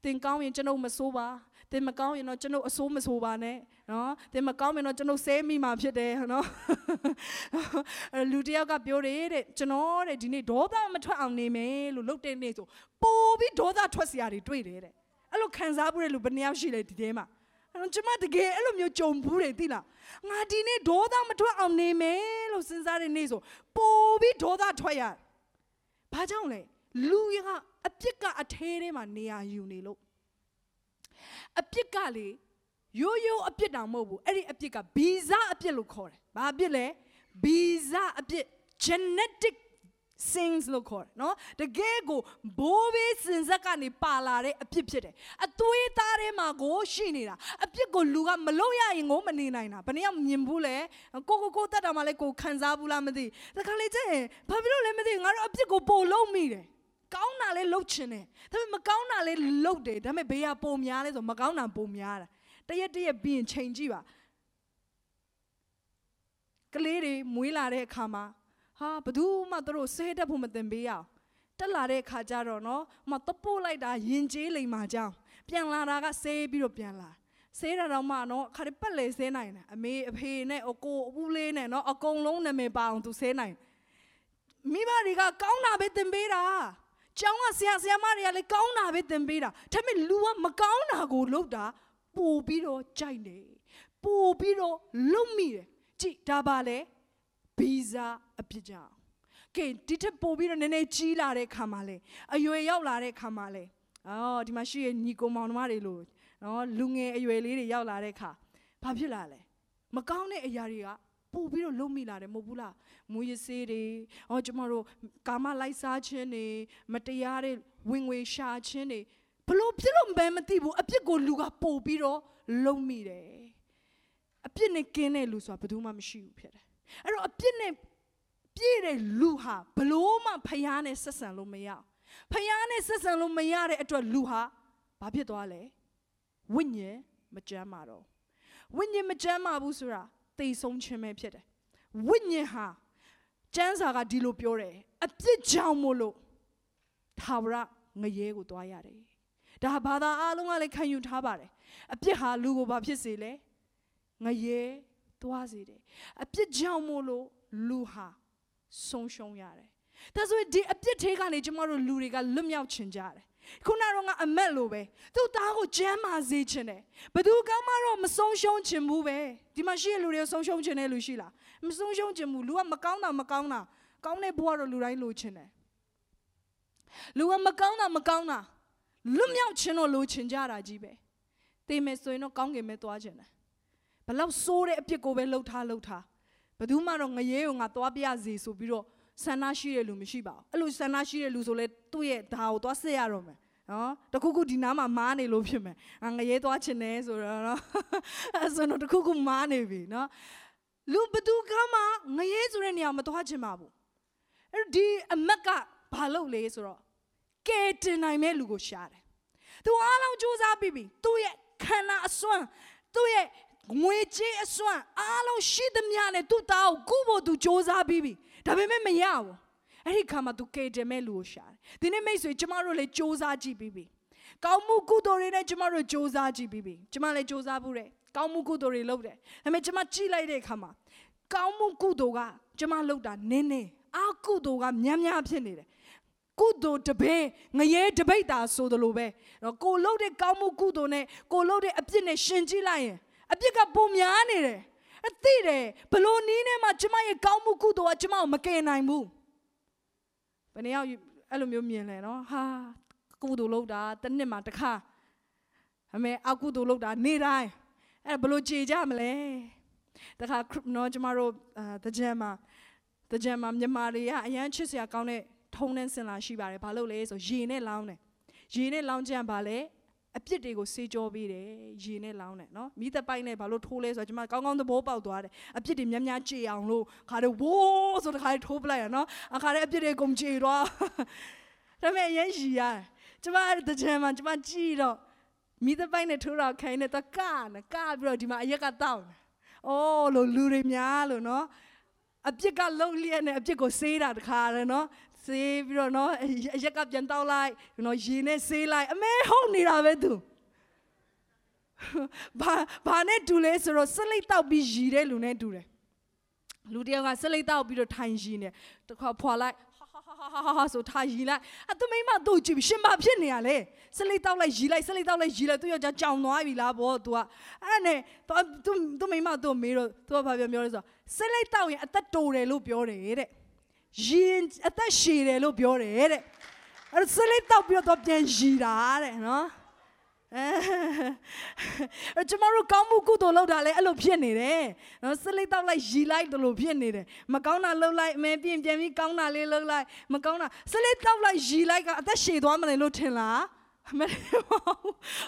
တင်ကောင်းရင်ကျွန်ုပ်မစိုးပါတင်မကောင်းရင်တော့ကျွန်ုပ်အစိုးမစိုးပါနဲ့နော်တင်မကောင်းရင်တော့ကျွန်ုပ်ဆဲမိမှာဖြစ်တယ်နော်လူတယောက်ကပြောတယ်တဲ့ကျွန်တော်တဲ့ဒီနေ့ဒေါသမထွက်အောင်နေမယ်လို့လုပ်တဲ့နေ့ဆိုပိုပြီးဒေါသထွက်စရာတွေတွေ့တယ်တဲ့အဲ့လိုခံစားမှုတဲ့လူဘယ်နှယောက်ရှိလဲဒီထဲမှာအဲ့တော့ကျွန်မတကယ်အဲ့လိုမျိုးကြုံဘူးတယ်သိလားငါဒီနေ့ဒေါသမထွက်အောင်နေမယ်လို့စဉ်းစားတဲ့နေ့ဆိုပိုပြီးဒေါသထွက်ရဘာကြောင့်လဲ လူကအပြစ်ကအထဲထဲမှာနေရာယူနေလို့အပြစ်ကလေရိုးရိုးအပြစ်တောင်မဟုတ်ဘူးအဲ့ဒီအပြစ်ကဗီဇအပြစ်လို့ခေါ်တယ်ဘာအပြစ်လဲဗီဇအပြစ် genetic sins လို့ခေါ်တယ်နော်တကယ်ကိုဘိုးဘေးစင်ဆက်ကနေပါလာတဲ့အပြစ်ဖြစ်တယ်အသွေးသားထဲမှာကိုရှိနေတာအပြစ်ကိုလူကမလုပ်ရရင်ကိုမနေနိုင်တာဘယ်နည်းမြင်ဘူးလဲကိုကိုကိုတတ်တာမှလည်းကိုခံစားဘူးလားမသိတခါလေကျရင်ဘာဖြစ်လို့လဲမသိငါတို့အပြစ်ကိုပို့လုံးမိတယ် ကောင်းတာလဲလှုပ်ချင်တယ်ဒါပေမဲ့မကောင်းတာလဲလှုပ်တယ်ဒါပေမဲ့ဘေးကပုံများလဲဆိုမကောင်းတာပုံများတာတရက်တရက်ပြီးရင်ချိန်ကြည့်ပါကလေးတွေမွေးလာတဲ့အခါမှာဟာဘသူမှသူတို့ဆဲတတ်ဖို့မတင်ပေးရအောင်တက်လာတဲ့အခါကျတော့နော်မတပို့လိုက်တာယင်ကျေးလိမ်မာကြောင်းပြန်လာတာကဆဲပြီးတော့ပြန်လာဆေးရတော့မှနော်ခါဒီပက်လေဆဲနိုင်တယ်အမေအဖေနဲ့အကိုအပူလေးနဲ့နော်အကုန်လုံးနာမည်ပါအောင်သူဆဲနိုင်မိဘတွေကကောင်းတာပဲသင်ပေးတာ ကျောင်းကဆရာဆရာမတွေကလည်းကောင်းတာပဲသင်ပေးတာဒါပေမဲ့လူကမကောင်းတာကိုလုပ်တာပို့ပြီးတော့ကြိုက်တယ်ပို့ပြီးတော့လုံမိတယ်ကြည့်ဒါပါလေဗီဇာအပြစ်ကြောင့်ကဲဒီထက်ပိုပြီးတော့နည်းနည်းကြီးလာတဲ့ခါမှာလေအရွယ်ရောက်လာတဲ့ခါမှာလေအော်ဒီမှာရှိရဲ့ညီကိုမောင်နှမတွေလို့နော်လူငယ်အရွယ်လေးတွေရောက်လာတဲ့ခါဘာဖြစ်လာလဲမကောင်းတဲ့အရာတွေက ပို့ပြီးတော့လုံးမိလာတယ်မဟုတ်ဘူးလားမူရစေးတွေအော်ကျမတို့ကာမလိုက်စားခြင်းတွေမတရားတဲ့ဝင်ငွေရှာခြင်းတွေဘလို့ဖြစ်လို့မဲမသိဘူးအပြစ်ကိုလူကပို့ပြီးတော့လုံးမိတယ်အပြစ်နဲ့ကင်းတဲ့လူဆိုတာဘယ်သူမှမရှိဘူးဖြစ်တယ်အဲ့တော့အပြစ်နဲ့ပြည့်တဲ့လူဟာဘလို့မှဖျားနဲ့ဆက်ဆံလို့မရအောင်ဖျားနဲ့ဆက်ဆံလို့မရတဲ့အတွက်လူဟာဘာဖြစ်သွားလဲဝိညာဉ်မကြမ်းပါတော့ဝိညာဉ်မကြမ်းပါဘူးဆိုတာ သိဆုံးခြင်းပဲဖြစ်တယ်ဝိညာဉ်ဟာကျမ်းစာကဒီလိုပြောတယ်အပြစ်ကြောင့်မို့လို့သာဝရငရဲကိုသွားရတယ်ဒါဘာသာအားလုံးကလည်းခံယူထားပါတယ်အပြစ်ဟာလူကိုဘာဖြစ်စေလဲငရဲသွားစေတယ်အပြစ်ကြောင့်မို့လို့လူဟာဆုံးရှုံးရတယ်ဒါဆိုရင်ဒီအပြစ်သေးကနေကျမတို့လူတွေကလွတ်မြောက်ချင်ကြတယ် ခုနကတော့အမက်လိုပဲသူ့သားကိုကျမ်းမာစေချင်တယ်ဘယ်သူကမှတော့မဆုံးရှုံးချင်ဘူးပဲဒီမှာရှိတဲ့လူတွေဆုံးရှုံးချင်တဲ့လူရှိလားမဆုံးရှုံးချင်ဘူးလူကမကောင်းတာမကောင်းတာကောင်းတဲ့ဘဝတော့လူတိုင်းလိုချင်တယ်လူကမကောင်းတာမကောင်းတာလွတ်မြောက်ခြင်းတော့လိုချင်ကြတာကြီးပဲသိမယ်ဆိုရင်တော့ကောင်းကင်ပဲသွားချင်တယ်ဘလောက်စိုးတဲ့အပြစ်ကိုပဲလှုပ်ထားလှုပ်ထားဘယ်သူမှတော့ငရဲကိုငါသွားပြစေဆိုပြီးတော့ ဆန္ဒရှိတဲ့လူမရှိပါဘူးအဲ့လိုဆန္ဒရှိတဲ့လူဆိုလဲသူ့ရဲ့ဒါကိုသွားဆက်ရတော့မယ်နော်တခုခုဒီနားမှာမားနေလို့ဖြစ်မယ်ငရဲသွားချင်တယ်ဆိုတော့နော်အဲ့ဆိုတော့တခုခုမားနေပြီနော်လူဘသူကမှငရဲဆိုတဲ့နေရာမသွားချင်ပါဘူးအဲ့ဒီအမက်ကဘာလုပ်လဲဆိုတော့ကဲတင်နိုင်မဲ့လူကိုရှာတယ်သူအားလုံးစူးစမ်းပြီးပြီသူ့ရဲ့ခန္ဓာအစွမ်းသူ့ရဲ့ငွေကြေးအစွမ်းအားလုံးရှိသမျှနဲ့သူ့သားကိုကုဖို့သူစူးစမ်းပြီးပြီ ဒါပေမဲ့မရဘူးအဲ့ဒီခါမှာသူကဲတင်မဲ့လူကိုရှာတယ်ဒီနေ့မိတ်ဆွေကျမတို့လည်းစူးစမ်းကြည့်ပြီးပြီကောင်းမှုကုသိုလ်တွေနဲ့ကျမတို့စူးစမ်းကြည့်ပြီးပြီကျမလည်းစူးစမ်းဘူးတယ်ကောင်းမှုကုသိုလ်တွေလုပ်တယ်ဒါပေမဲ့ကျမကြည့်လိုက်တဲ့အခါမှာကောင်းမှုကုသိုလ်ကကျမလုပ်တာနင်းနေအာကုသိုလ်ကများများဖြစ်နေတယ်ကုသိုလ်တပေငရဲတပိတ်တာဆိုသလိုပဲတော့ကိုလှုပ်တဲ့ကောင်းမှုကုသိုလ်နဲ့ကိုလှုပ်တဲ့အပြစ်နဲ့ရှင်ကြည့်လိုက်ရင်အပြစ်ကပုံများနေတယ် အသိတယ်ဘလို့နီးနဲ့မှကျမရဲ့ကောင်းမှုကုသိုလ်ကကျမကိုမကယ်နိုင်ဘူးဘယ်နှယောက်အဲ့လိုမျိုးမြင်လဲနော်ဟာကုသိုလ်လုပ်တာတစ်နှစ်မှတစ်ခါအမေအကုသိုလ်လုပ်တာနေ့တိုင်းအဲ့ဘလို့ကြေကြမလဲတခါနော်ကျမတို့အာတကြံမှာတကြံမှာမြန်မာတွေကအရန်ချစ်စရာကောင်းတဲ့ထုံးတဲ့စင်လာရှိပါတယ်ဘာလို့လဲဆိုရေနဲ့လောင်းတယ်ရေနဲ့လောင်းကြံပါလေ အပြစ်တွေကိုစေးကြောပေးတယ်ရေနဲ့လောင်းတယ်နော်မိသက်ပိုက်နဲ့ဘာလို့ထိုးလဲဆိုတော့ကျွန်မကောင်းကောင်းသဘောပေါက်သွားတယ်အပြစ်တွေများများကြေအောင်လို့ခါတော့ဝိုးဆိုတခါထိုးပလိုက်ရနော်အခါတဲ့အပြစ်တွေကုန်ကြေသွားဒါပေမဲ့အရင်ရီရတယ်ကျွန်မအဲ့တကြံမှာကျွန်မကြည့်တော့မိသက်ပိုက်နဲ့ထိုးတော့ခိုင်းနေတော့ကနကပြီးတော့ဒီမှာအရက်ကတောက်အော်လို့လူတွေများလို့နော်အပြစ်ကလုံလျက်နဲ့အပြစ်ကိုစေးတာတခါတယ်နော် ဆေးပြီးတော့နော်အရက်ကပြန်တောက်လိုက်နော်ရေနဲ့ဆေးလိုက်အမဲဟုတ်နေတာပဲသူဘာဘာနဲ့တူလဲဆိုတော့ဆက်လိုက်တောက်ပြီးရီတဲ့လူနဲ့တူတယ်လူတယောက်ကဆက်လိုက်တောက်ပြီးတော့ထိုင်ရီနေတခါဖွာလိုက်ဟာဟာဟာဟာဟာဆိုထားရီလိုက်အသူမိမတို့ကြည့်ရှင်မဖြစ်နေရလေဆက်လိုက်တောက်လိုက်ရီလိုက်ဆက်လိုက်တောက်လိုက်ရီလိုက်သူယောက်ျားကြောင်သွားပြီလားဘော तू ကအဲ့နဲ့သူသူမိမတို့မေးတော့ तू ကဘာပြောပြောလဲဆိုတော့ဆက်လိုက်တောက်ရင်အသက်တိုတယ်လို့ပြောတယ်တဲ့ ရင်အသက်ရှည်တယ်လို့ပြောတယ်တဲ့အဲ့ဆလေးတောက်ပြီးတော့ပြန်ရည်တာတဲ့နော်အဲကျမတို့ကောင်းမှုကုသိုလ်လုပ်တာလဲအဲ့လိုဖြစ်နေတယ်နော်ဆလေးတောက်လိုက်ရည်လိုက်တယ်လို့ဖြစ်နေတယ်မကောင်းတာလုပ်လိုက်အမေပြင်ပြန်ပြီးကောင်းတာလေးလုပ်လိုက်မကောင်းတာဆလေးတောက်လိုက်ရည်လိုက်ကအသက်ရှည်သွားမလဲလို့ထင်လားမ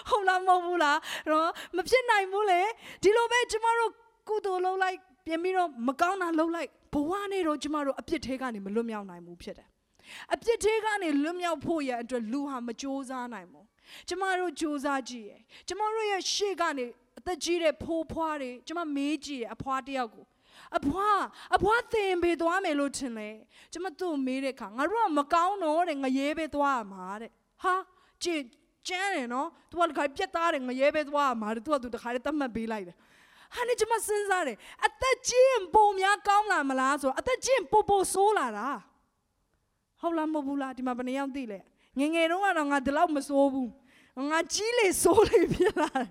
ဟုတ်လားမဟုတ်ဘူးလားနော်မဖြစ်နိုင်ဘူးလေဒီလိုပဲကျမတို့ကုသိုလ်လုပ်လိုက်ပြင်ပြီးတော့မကောင်းတာလုပ်လိုက် ဘဝနဲ့တော့ကျမတို့အပြစ်ထဲကနေမလွတ်မြောက်နိုင်ဘူးဖြစ်တယ်အပြစ်ထဲကနေလွတ်မြောက်ဖို့ရအတွက်လူဟာမကြိုးစားနိုင်ဘူးကျမတို့ကြိုးစားကြည့်ရယ်ကျမတို့ရဲ့ရှေ့ကနေအသက်ကြီးတဲ့ဖိုးဖွားတွေကျမမေးကြည့်ရယ်အဖွားတယောက်ကိုအဖွားအဖွားသင်ပေးသွားမယ်လို့ထင်လဲကျမသူ့မေးတဲ့အခါငါတို့ကမကောင်းတော့တဲ့ငရဲပဲသွားရမှာတဲ့ဟာကြင်ကျန်းတယ်နော် तू ကတခါပြက်သားတယ်ငရဲပဲသွားရမှာတဲ့ तू ကသူတခါတည်းတတ်မှတ်ပေးလိုက်တယ် ဟာနေကျမစဉ်းစားတယ်အသက်ကြီးရင်ပုံများကောင်းလာမလားဆိုတော့အသက်ကြီးရင်ပိုပိုဆိုးလာတာဟုတ်လားမဟုတ်ဘူးလားဒီမှာဘယ်နှယောက်သိလဲငငယ်တုန်းကတော့ငါဒီလောက်မဆိုးဘူးငါကြီးလေစိုးလေဖြစ်လာတယ်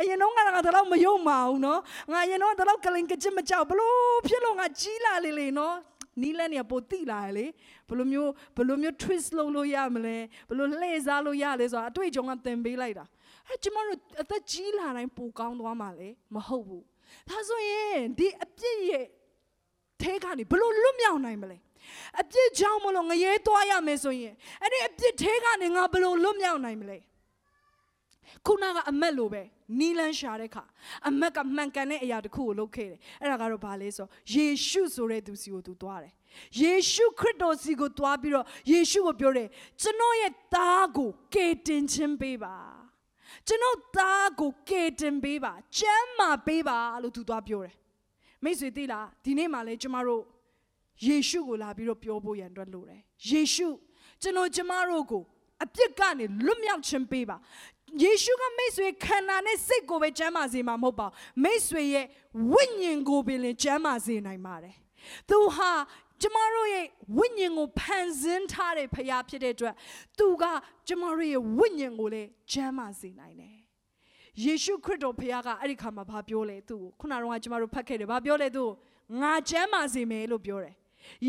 အရင်တော့ငါငါတော့မယုံမအောင်နော်ငါအရင်တော့တော့ကလင်ကကြစ်မကြောက်ဘလို့ဖြစ်လို့ငါကြီးလာလေလေနော်နီးလန်းနေပိုတိလာလေဘယ်လိုမျိုးဘယ်လိုမျိုး twist လုပ်လို့ရမလဲဘယ်လိုလှည့်စားလို့ရလဲဆိုတာအတွေ့အကြုံကသင်ပေးလိုက်တာ အဲကျမတို့အသက်ကြီးလာတိုင်းပိုကောင်းသွားမှာလေမဟုတ်ဘူးဒါဆိုရင်ဒီအပြစ်ရဲ့ထဲကနေဘယ်လိုလွတ်မြောက်နိုင်မလဲအပြစ်ကြောင့်မလို့ငရဲသွားရမယ်ဆိုရင်အဲ့ဒီအပြစ်ထဲကနေငါဘယ်လိုလွတ်မြောက်နိုင်မလဲခုနကအမက်လိုပဲနီလန်းရှာတဲ့ခါအမက်ကမှန်ကန်တဲ့အရာတစ်ခုကိုလုပ်ခဲ့တယ်အဲ့ဒါကတော့ဘာလဲဆိုယေရှုဆိုတဲ့သူစီကိုသူသွားတယ်ယေရှုခရစ်တော်စီကိုသွားပြီးတော့ယေရှုကိုပြောတယ်ကျွန်တော်ရဲ့သားကိုကယ်တင်ခြင်းပေးပါ ကျွန်တော်သားကိုကယ်တင်ပေးပါကျမ်းမာပေးပါလို့သူသွားပြောတယ်မိတ်ဆွေသိလားဒီနေ့မှလည်းကျမတို့ယေရှုကိုလာပြီးတော့ပြောဖို့ရန်အတွက်လိုတယ်ယေရှုကျွန်တော်ကျမတို့ကိုအပြစ်ကနေလွတ်မြောက်ခြင်းပေးပါယေရှုကမိတ်ဆွေခန္ဓာနဲ့စိတ်ကိုပဲကျမ်းမာစေမှာမဟုတ်ပါဘူးမိတ်ဆွေရဲ့ဝိညာဉ်ကိုပင်လင်ကျမ်းမာစေနိုင်ပါတယ်သူဟာကျမတို့ရဲ့ဝိညာဉ်ကိုဖန်ဆင်းထားတဲ့ဖခင်ဖြစ်တဲ့အတွက်သူကကျမတို့ရဲ့ဝိညာဉ်ကိုလည်းကျမ်းမာစေနိုင်တယ်ယေရှုခရစ်တော်ဖခင်ကအဲ့ဒီခါမှာဘာပြောလဲသူ့ကိုခုနကတော့ကျမတို့ဖတ်ခဲ့တယ်ဘာပြောလဲသူ့ကိုငါကျမ်းမာစေမယ်လို့ပြောတယ်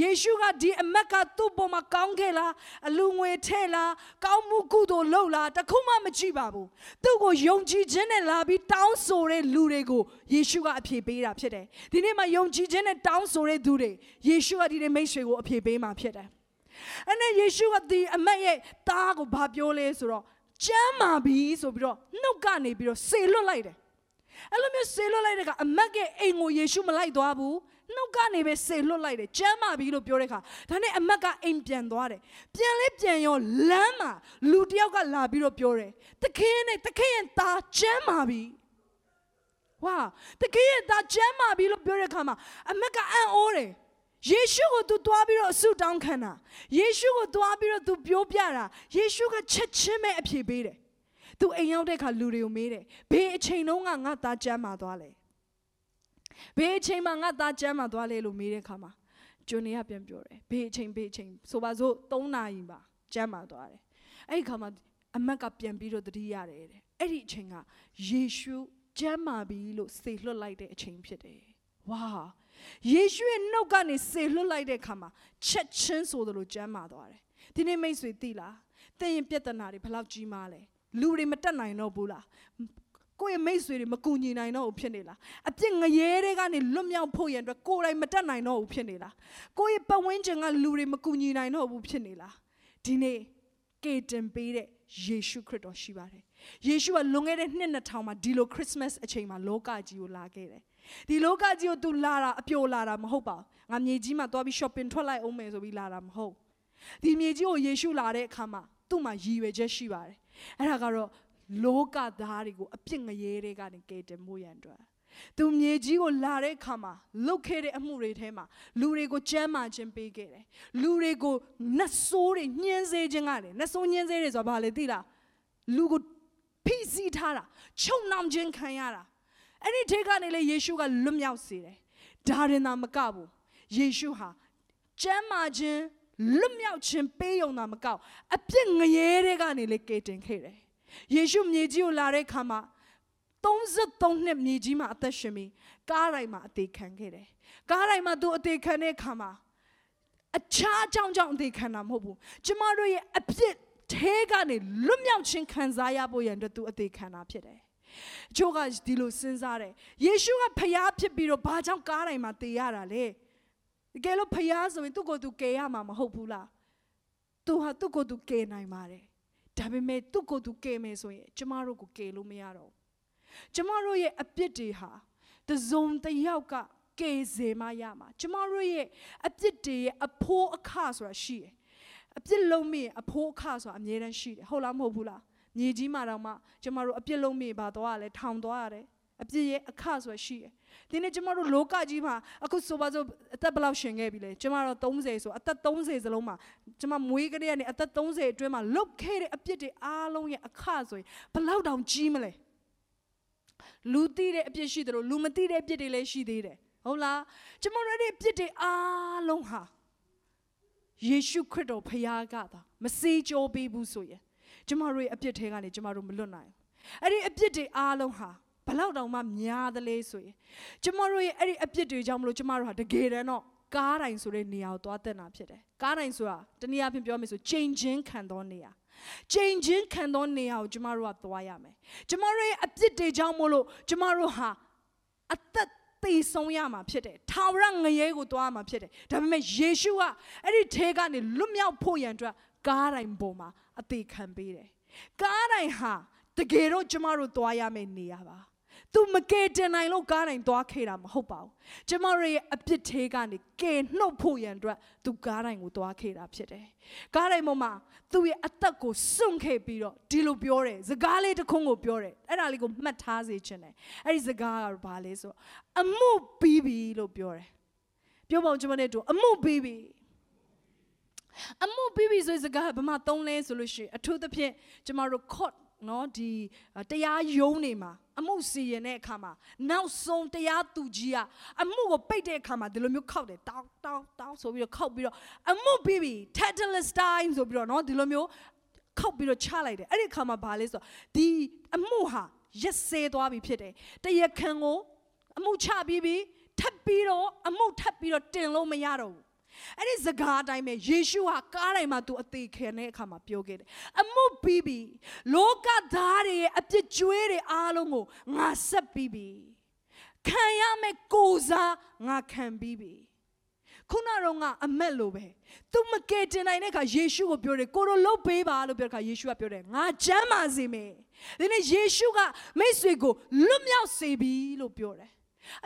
ယေရှုကဒီအမက်ကသူ့ပေါ်မှာကောင်းခဲ့လားအလူငွေထဲ့လားကောင်းမှုကုသိုလ်လုပ်လားတခုမှမကြည့်ပါဘူးသူ့ကိုယုံကြည်ခြင်းနဲ့လာပြီးတောင်းဆိုတဲ့လူတွေကိုယေရှုကအဖြေပေးတာဖြစ်တယ်ဒီနေ့မှာယုံကြည်ခြင်းနဲ့တောင်းဆိုတဲ့သူတွေယေရှုကဒီနေ့မိတ်ဆွေကိုအဖြေပေးမှာဖြစ်တယ်အဲ့နဲ့ယေရှုကဒီအမက်ရဲ့တားကိုဘာပြောလဲဆိုတော့ကျမ်းမာပြီဆိုပြီးတော့နှုတ်ကနေပြီးတော့ဆေလွတ်လိုက်တယ်အဲ့လိုမျိုးဆေလွတ်လိုက်တဲ့ကအမက်ကအိမ်ကိုယေရှုမလိုက်သွားဘူး နှုတ်ကနေပဲဆေလွတ်လိုက်တယ်ကျမ်းမာပြီလို့ပြောတဲ့အခါဒါနဲ့အမက်ကအိမ်ပြန်သွားတယ်ပြန်လဲပြန်ရောလမ်းမှာလူတယောက်ကလာပြီးတော့ပြောတယ်တခင်နဲ့တခင်ရဲ့သားကျမ်းမာပြီဝါတခင်ရဲ့သားကျမ်းမာပြီလို့ပြောတဲ့အခါမှာအမက်ကအံ့ဩတယ်ယေရှုကို तू သွားပြီးတော့အဆုတောင်းခံတာယေရှုကိုသွားပြီးတော့ तू ပြောပြတာယေရှုကချက်ချင်းပဲအဖြေပေးတယ်သူအိမ်ရောက်တဲ့အခါလူတွေကိုမေးတယ်ဘေးအချိန်တုန်းကငါသားကျမ်းမာသွားလဲ ဘေးအချိန်မှာငါသားကျမ်းမာသွားလဲလို့မေးတဲ့အခါမှာကျွန်းနေကပြန်ပြောတယ်ဘေးအချိန်ဘေးအချိန်ဆိုပါစို့3နာရီပါကျမ်းမာသွားတယ်အဲ့ဒီအခါမှာအမက်ကပြန်ပြီးတော့တတိရတယ်တဲ့အဲ့ဒီအချိန်ကယေရှုကျမ်းမာပြီလို့စေလွှတ်လိုက်တဲ့အချိန်ဖြစ်တယ်ဝါယေရှုရဲ့နှုတ်ကနေစေလွှတ်လိုက်တဲ့အခါမှာချက်ချင်းဆိုသလိုကျမ်းမာသွားတယ်ဒီနေ့မိတ်ဆွေသိလားသင်ရင်ပြဿနာတွေဘယ်လောက်ကြီးမားလဲလူတွေမတက်နိုင်တော့ဘူးလား ကိုယ့်ရဲ့မိတ်ဆွေတွေမကူညီနိုင်တော့ဘူးဖြစ်နေလားအပြစ်ငရဲတွေကနေလွတ်မြောက်ဖို့ရန်အတွက်ကိုယ်တိုင်မတက်နိုင်တော့ဘူးဖြစ်နေလားကိုယ့်ရဲ့ပတ်ဝန်းကျင်ကလူတွေမကူညီနိုင်တော့ဘူးဖြစ်နေလားဒီနေ့ကေတင်ပေးတဲ့ယေရှုခရစ်တော်ရှိပါတယ်ယေရှုကလွန်ခဲ့တဲ့နှစ်2000မှာဒီလိုခရစ်စမတ်အချိန်မှာလောကကြီးကိုလာခဲ့တယ်ဒီလောကကြီးကို तू လာတာအပျော်လာတာမဟုတ်ပါဘူးငါမြေကြီးမှာသွားပြီး shopping ထွက်လိုက်အောင်မယ်ဆိုပြီးလာတာမဟုတ်ဒီမြေကြီးကိုယေရှုလာတဲ့အခါမှာသူ့မှာရည်ရွယ်ချက်ရှိပါတယ်အဲ့ဒါကတော့ လောကသားတွေကိုအပြစ်ငရဲတွေကနေကယ်တင်မှုရန်အတွက်သူမြေကြီးကိုလာတဲ့အခါမှာလုတ်ခဲ့တဲ့အမှုတွေထဲမှာလူတွေကိုကြမ်းမာခြင်းပေးခဲ့တယ်လူတွေကိုနတ်ဆိုးတွေညှင်းဆဲခြင်းကလည်းနတ်ဆိုးညှင်းဆဲတွေဆိုတာဘာလဲသိလားလူကိုဖိစီးထားတာချုံနှောင်ခြင်းခံရတာအဲ့ဒီထဲကနေလေယေရှုကလွတ်မြောက်စေတယ်ဒါရင်သာမကဘူးယေရှုဟာကျမ်းမာခြင်းလွတ်မြောက်ခြင်းပေးုံသာမကောက်အပြစ်ငရဲတွေကနေလေကယ်တင်ခဲ့တယ် ယေရှုမြေကြီးကိုလာတဲ့အခါမှာ33နှစ်မြေကြီးမှာအသက်ရှင်ပြီးကားတိုင်းမှာအသေးခံခဲ့တယ်ကားတိုင်းမှာသူအသေးခံတဲ့အခါမှာအခြားအကြောင်းကြောင့်အသေးခံတာမဟုတ်ဘူးကျမတို့ရဲ့အပြစ်ထဲကနေလွတ်မြောက်ခြင်းခံစားရဖို့ရန်အတွက်သူအသေးခံတာဖြစ်တယ်။ချို့ကဒီလိုစဉ်းစားတယ်။ယေရှုကဖျားဖြစ်ပြီးတော့ဘာကြောင့်ကားတိုင်းမှာတေရတာလဲ။တကယ်လို့ဖျားဆိုရင်သူ့ကိုယ်သူကယ်ရမှာမဟုတ်ဘူးလား။သူဟာသူ့ကိုယ်သူကယ်နိုင်ပါတယ်။ ဒါပေမဲ့သူ့ကိုယ်သူကယ်မယ်ဆိုရင်ကျမတို့ကိုကယ်လို့မရတော့ဘူး။ကျမတို့ရဲ့အပြစ်တွေဟာတစုံတစ်ယောက်ကကယ်စေမှရမှာကျမတို့ရဲ့အပြစ်တွေရဲ့အဖိုးအခဆိုတာရှိတယ်အပြစ်လုံးမိရင်အဖိုးအခဆိုတာအမြဲတမ်းရှိတယ်ဟုတ်လားမဟုတ်ဘူးလားမြေကြီးမှာတော့မှကျမတို့အပြစ်လုံးမိပါသွားရတယ်ထောင်သွားရတယ် အပြစ်ရဲ့အခဆိုတာရှိတယ်ဒီနေ့ကျမတို့လောကကြီးမှာအခုဆိုပါစို့အသက်ဘယ်လောက်ရှင်ခဲ့ပြီလဲကျမတို့30ဆိုအသက်30စလုံးမှာကျမမွေးကလေးကနေအသက်30အတွင်းမှာလုတ်ခဲ့တဲ့အပြစ်တွေအားလုံးရဲ့အခဆိုရင်ဘယ်လောက်တောင်ကြီးမလဲလူသိတဲ့အပြစ်ရှိတယ်လို့လူမသိတဲ့အပြစ်တွေလည်းရှိသေးတယ်ဟုတ်လားကျမတို့ရဲ့အပြစ်တွေအားလုံးဟာယေရှုခရစ်တော်ဖခင်ကသာမစေးကြောပေးဘူးဆိုရင်ကျမတို့ရဲ့အပြစ်ထဲကနေကျမတို့မလွတ်နိုင်ဘူးအဲ့ဒီအပြစ်တွေအားလုံးဟာ ဘလောက်တောင်မှများသလဲဆိုရင်ကျမတို့ရဲ့အဲ့ဒီအပြစ်တွေကြောင့်မလို့ကျမတို့ဟာတကယ်တမ်းတော့ကားတိုင်းဆိုတဲ့နေရာကိုသွားတက်တာဖြစ်တယ်ကားတိုင်းဆိုတာတနည်းအားဖြင့်ပြောမယ်ဆိုချိန်ချင်းခံသောနေရာချိန်ချင်းခံသောနေရာကိုကျမတို့ကသွားရမယ်ကျမတို့ရဲ့အပြစ်တွေကြောင့်မလို့ကျမတို့ဟာအသက်သေဆုံးရမှာဖြစ်တယ်ထာဝရငရဲကိုသွားရမှာဖြစ်တယ်ဒါပေမဲ့ယေရှုကအဲ့ဒီထဲကနေလွတ်မြောက်ဖို့ရန်အတွက်ကားတိုင်းပေါ်မှာအသေးခံပေးတယ်ကားတိုင်းဟာတကယ်တော့ကျမတို့သွားရမယ့်နေရာပါ သူမကယ်တင်နိုင်လို့ကားတိုင်းသွားခဲ့တာမဟုတ်ပါဘူးကျမတို့ရဲ့အပြစ်သေးကနေကယ်နှုတ်ဖို့ရန်အတွက်သူကားတိုင်းကိုသွားခဲ့တာဖြစ်တယ်ကားတိုင်းပေါ်မှာသူ့ရဲ့အသက်ကိုစွန့်ခဲ့ပြီးတော့ဒီလိုပြောတယ်စကားလေးတစ်ခုကိုပြောတယ်အဲ့ဒါလေးကိုမှတ်ထားစေချင်တယ်အဲ့ဒီစကားကဘာလဲဆိုတော့အမှုပြီးပြီလို့ပြောတယ်ပြောပါဦးကျွန်မနဲ့တို့အမှုပြီးပြီအမှုပြီးပြီဆိုတဲ့စကားကဘာမှသုံးလဲဆိုလို့ရှိရင်အထူးသဖြင့်ကျမတို့ court နော်ဒီတရားရုံးနေမှာအမှုစီရင်တဲ့အခါမှာနောက်ဆုံးတရားသူကြီးကအမှုကိုပိတ်တဲ့အခါမှာဒီလိုမျိုးခောက်တယ်တောင်းတောင်းတောင်းဆိုပြီးတော့ခောက်ပြီးတော့အမှုပြီးပြီ tetanus time ဆိုပြီးတော့နော်ဒီလိုမျိုးခောက်ပြီးတော့ချလိုက်တယ်အဲ့ဒီအခါမှာဘာလဲဆိုတော့ဒီအမှုဟာရက်စဲသွားပြီဖြစ်တယ်တရားခံကိုအမှုချပြီးပြီထပ်ပြီးတော့အမှုထပ်ပြီးတော့တင်လို့မရတော့ဘူး အဲ့ဒီစကားအတိုင်းပဲယေရှုဟာကားတိုင်းမှာသူအသေးခံတဲ့အခါမှာပြောခဲ့တယ်အမှုပြီးပြီလောကသားတွေရဲ့အပြစ်ကြွေးတွေအားလုံးကိုငါဆက်ပြီးပြီခံရမယ့်ကိုယ်စားငါခံပြီးပြီခုနတော့ငါအမက်လိုပဲသူမကယ်တင်နိုင်တဲ့အခါယေရှုကိုပြောတယ်ကိုရိုလုတ်ပေးပါလို့ပြောတဲ့အခါယေရှုကပြောတယ်ငါချမ်းပါစေမယ်ဒီနေ့ယေရှုကမိတ်ဆွေကိုလွတ်မြောက်စေပြီလို့ပြောတယ်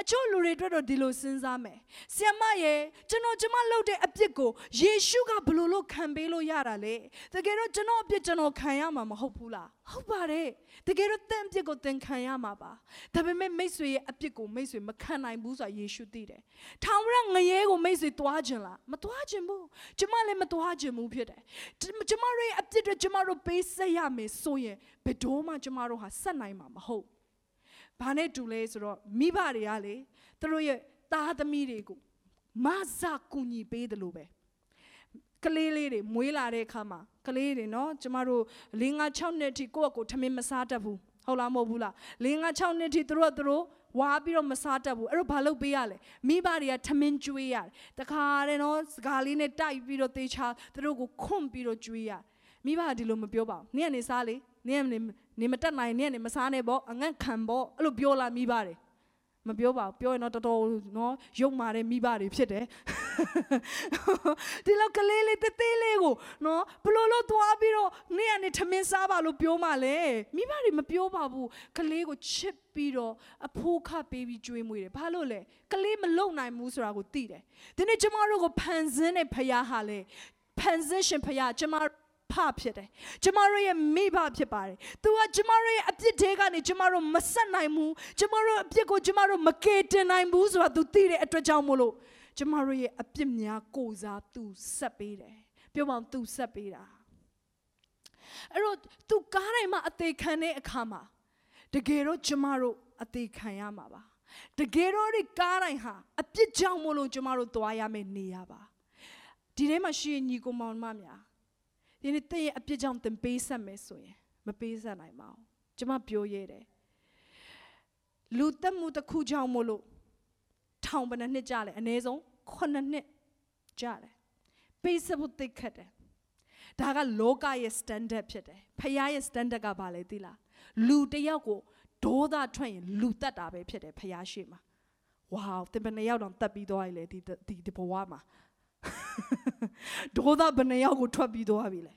အချို့လူတွေအတွက်တော့ဒီလိုစဉ်းစားမယ်။ဆီယမရဲ့ကျွန်တော်ကျမလုပ်တဲ့အပြစ်ကိုယေရှုကဘယ်လိုလုပ်ခံပေးလို့ရတာလဲ။တကယ်တော့ကျွန်တော်အပြစ်ကျွန်တော်ခံရမှာမဟုတ်ဘူးလား။ဟုတ်ပါတယ်။တကယ်တော့တင့်အပြစ်ကိုသင်ခံရမှာပါ။ဒါပေမဲ့မိတ်ဆွေရဲ့အပြစ်ကိုမိတ်ဆွေမခံနိုင်ဘူးဆိုတာယေရှုသိတယ်။ထောင်ရငရဲကိုမိတ်ဆွေတွားခြင်းလား။မတွားခြင်းဘူး။ကျမလည်းမတွားခြင်းဘူးဖြစ်တယ်။ကျမတို့ရဲ့အပြစ်တွေကျမတို့ပေးဆက်ရမယ်ဆိုရင်ဘယ်တော့မှကျမတို့ဟာဆက်နိုင်မှာမဟုတ် ဘူး။ဘာနဲ့တူလဲဆိုတော့မိဘတွေကလေသူတို့ရဲ့သားသမီးတွေကိုမဆာကူညီပေးတယ်လို့ပဲကလေးလေးတွေမွေးလာတဲ့အခါမှာကလေးတွေနော်ကျမတို့၄၅6နှစ်ထိကိုယ့်အကိုထမင်းမစားတတ်ဘူးဟုတ်လားမဟုတ်ဘူးလား၄၅6နှစ်ထိသူတို့ကသူတို့ဝါပြီးတော့မစားတတ်ဘူးအဲ့တော့ဘာလုပ်ပေးရလဲမိဘတွေကထမင်းကျွေးရတယ်တခါတည်းနော်စကားလေးနဲ့တိုက်ပြီးတော့သေချာသူတို့ကိုခွန့်ပြီးတော့ကျွေးရမိဘကဒီလိုမပြောပါဘူးနင့်ကနေစားလေနင့်ကနေ နေမတက်နိုင်နဲ့နေမစားနဲ့ပေါ့အငတ်ခံပေါ့အဲ့လိုပြောလာမိပါတယ်မပြောပါဘူးပြောရင်တော့တော်တော်နော်ရုပ်မာတဲ့မိဘတွေဖြစ်တယ်ဒီလောက်ကလေးလေးတေးသေးလေးကိုနော်ဘလို့လို့သွားပြီးတော့နေ့ကနေထမင်းစားပါလို့ပြောမှလဲမိဘတွေမပြောပါဘူးကလေးကိုချစ်ပြီးတော့အဖိုးခပေးပြီးကြွေးမွေးတယ်ဘာလို့လဲကလေးမလုံနိုင်ဘူးဆိုတာကိုသိတယ်ဒီနေ့ကျမတို့ကိုဖန်ဆင်းတဲ့ဖခင်ဟာလေဖန်ဆင်းရှင်ဖခင်ကျမတို့ ဖဖြစ်တယ်ကျမတို့ရဲ့မိဘဖြစ်ပါတယ်သူကကျမတို့ရဲ့အပြစ်တွေကနေကျမတို့မဆက်နိုင်ဘူးကျမတို့အပြစ်ကိုကျမတို့မကယ်တင်နိုင်ဘူးဆိုတာသူသိတဲ့အတွက်ကြောင့်မို့လို့ကျမတို့ရဲ့အပြစ်များကိုစားသူဆက်ပေးတယ်ပြောပါအောင်သူဆက်ပေးတာအဲ့တော့သူကားတိုင်းမှာအသေးခံတဲ့အခါမှာတကယ်တော့ကျမတို့အသေးခံရမှာပါတကယ်တော့ဒီကားတိုင်းဟာအပြစ်ကြောင့်မို့လို့ကျမတို့သွားရမယ့်နေရပါဒီထဲမှာရှိညီကိုမောင်မများ ဒီနေ့တင့်ရဲ့အပြစ်ကြောင့်သင်ပေးဆက်မယ်ဆိုရင်မပေးဆက်နိုင်ပါဘူးကျမပြောရဲတယ်လူတက်မှုတစ်ခုကြောင့်မို့လို့ထောင်ပနှစ်နှစ်ကြာလဲအနည်းဆုံး9နှစ်ကြာတယ်ပေးဆက်ဖို့သိခက်တယ်ဒါကလောကရဲ့ standard ဖြစ်တယ်ဖခင်ရဲ့ standard ကဘာလဲသိလားလူတယောက်ကိုဒေါသထွက်ရင်လူတက်တာပဲဖြစ်တယ်ဖခင်ရှိမှာဝေါသင်ဘယ်နှယောက်တောင်တက်ပြီးသွားပြီလေဒီဒီဒီဘဝမှာ ဒေါသဘယ်နှယောက်ကိုထွက်ပြီးသွားပြီလဲ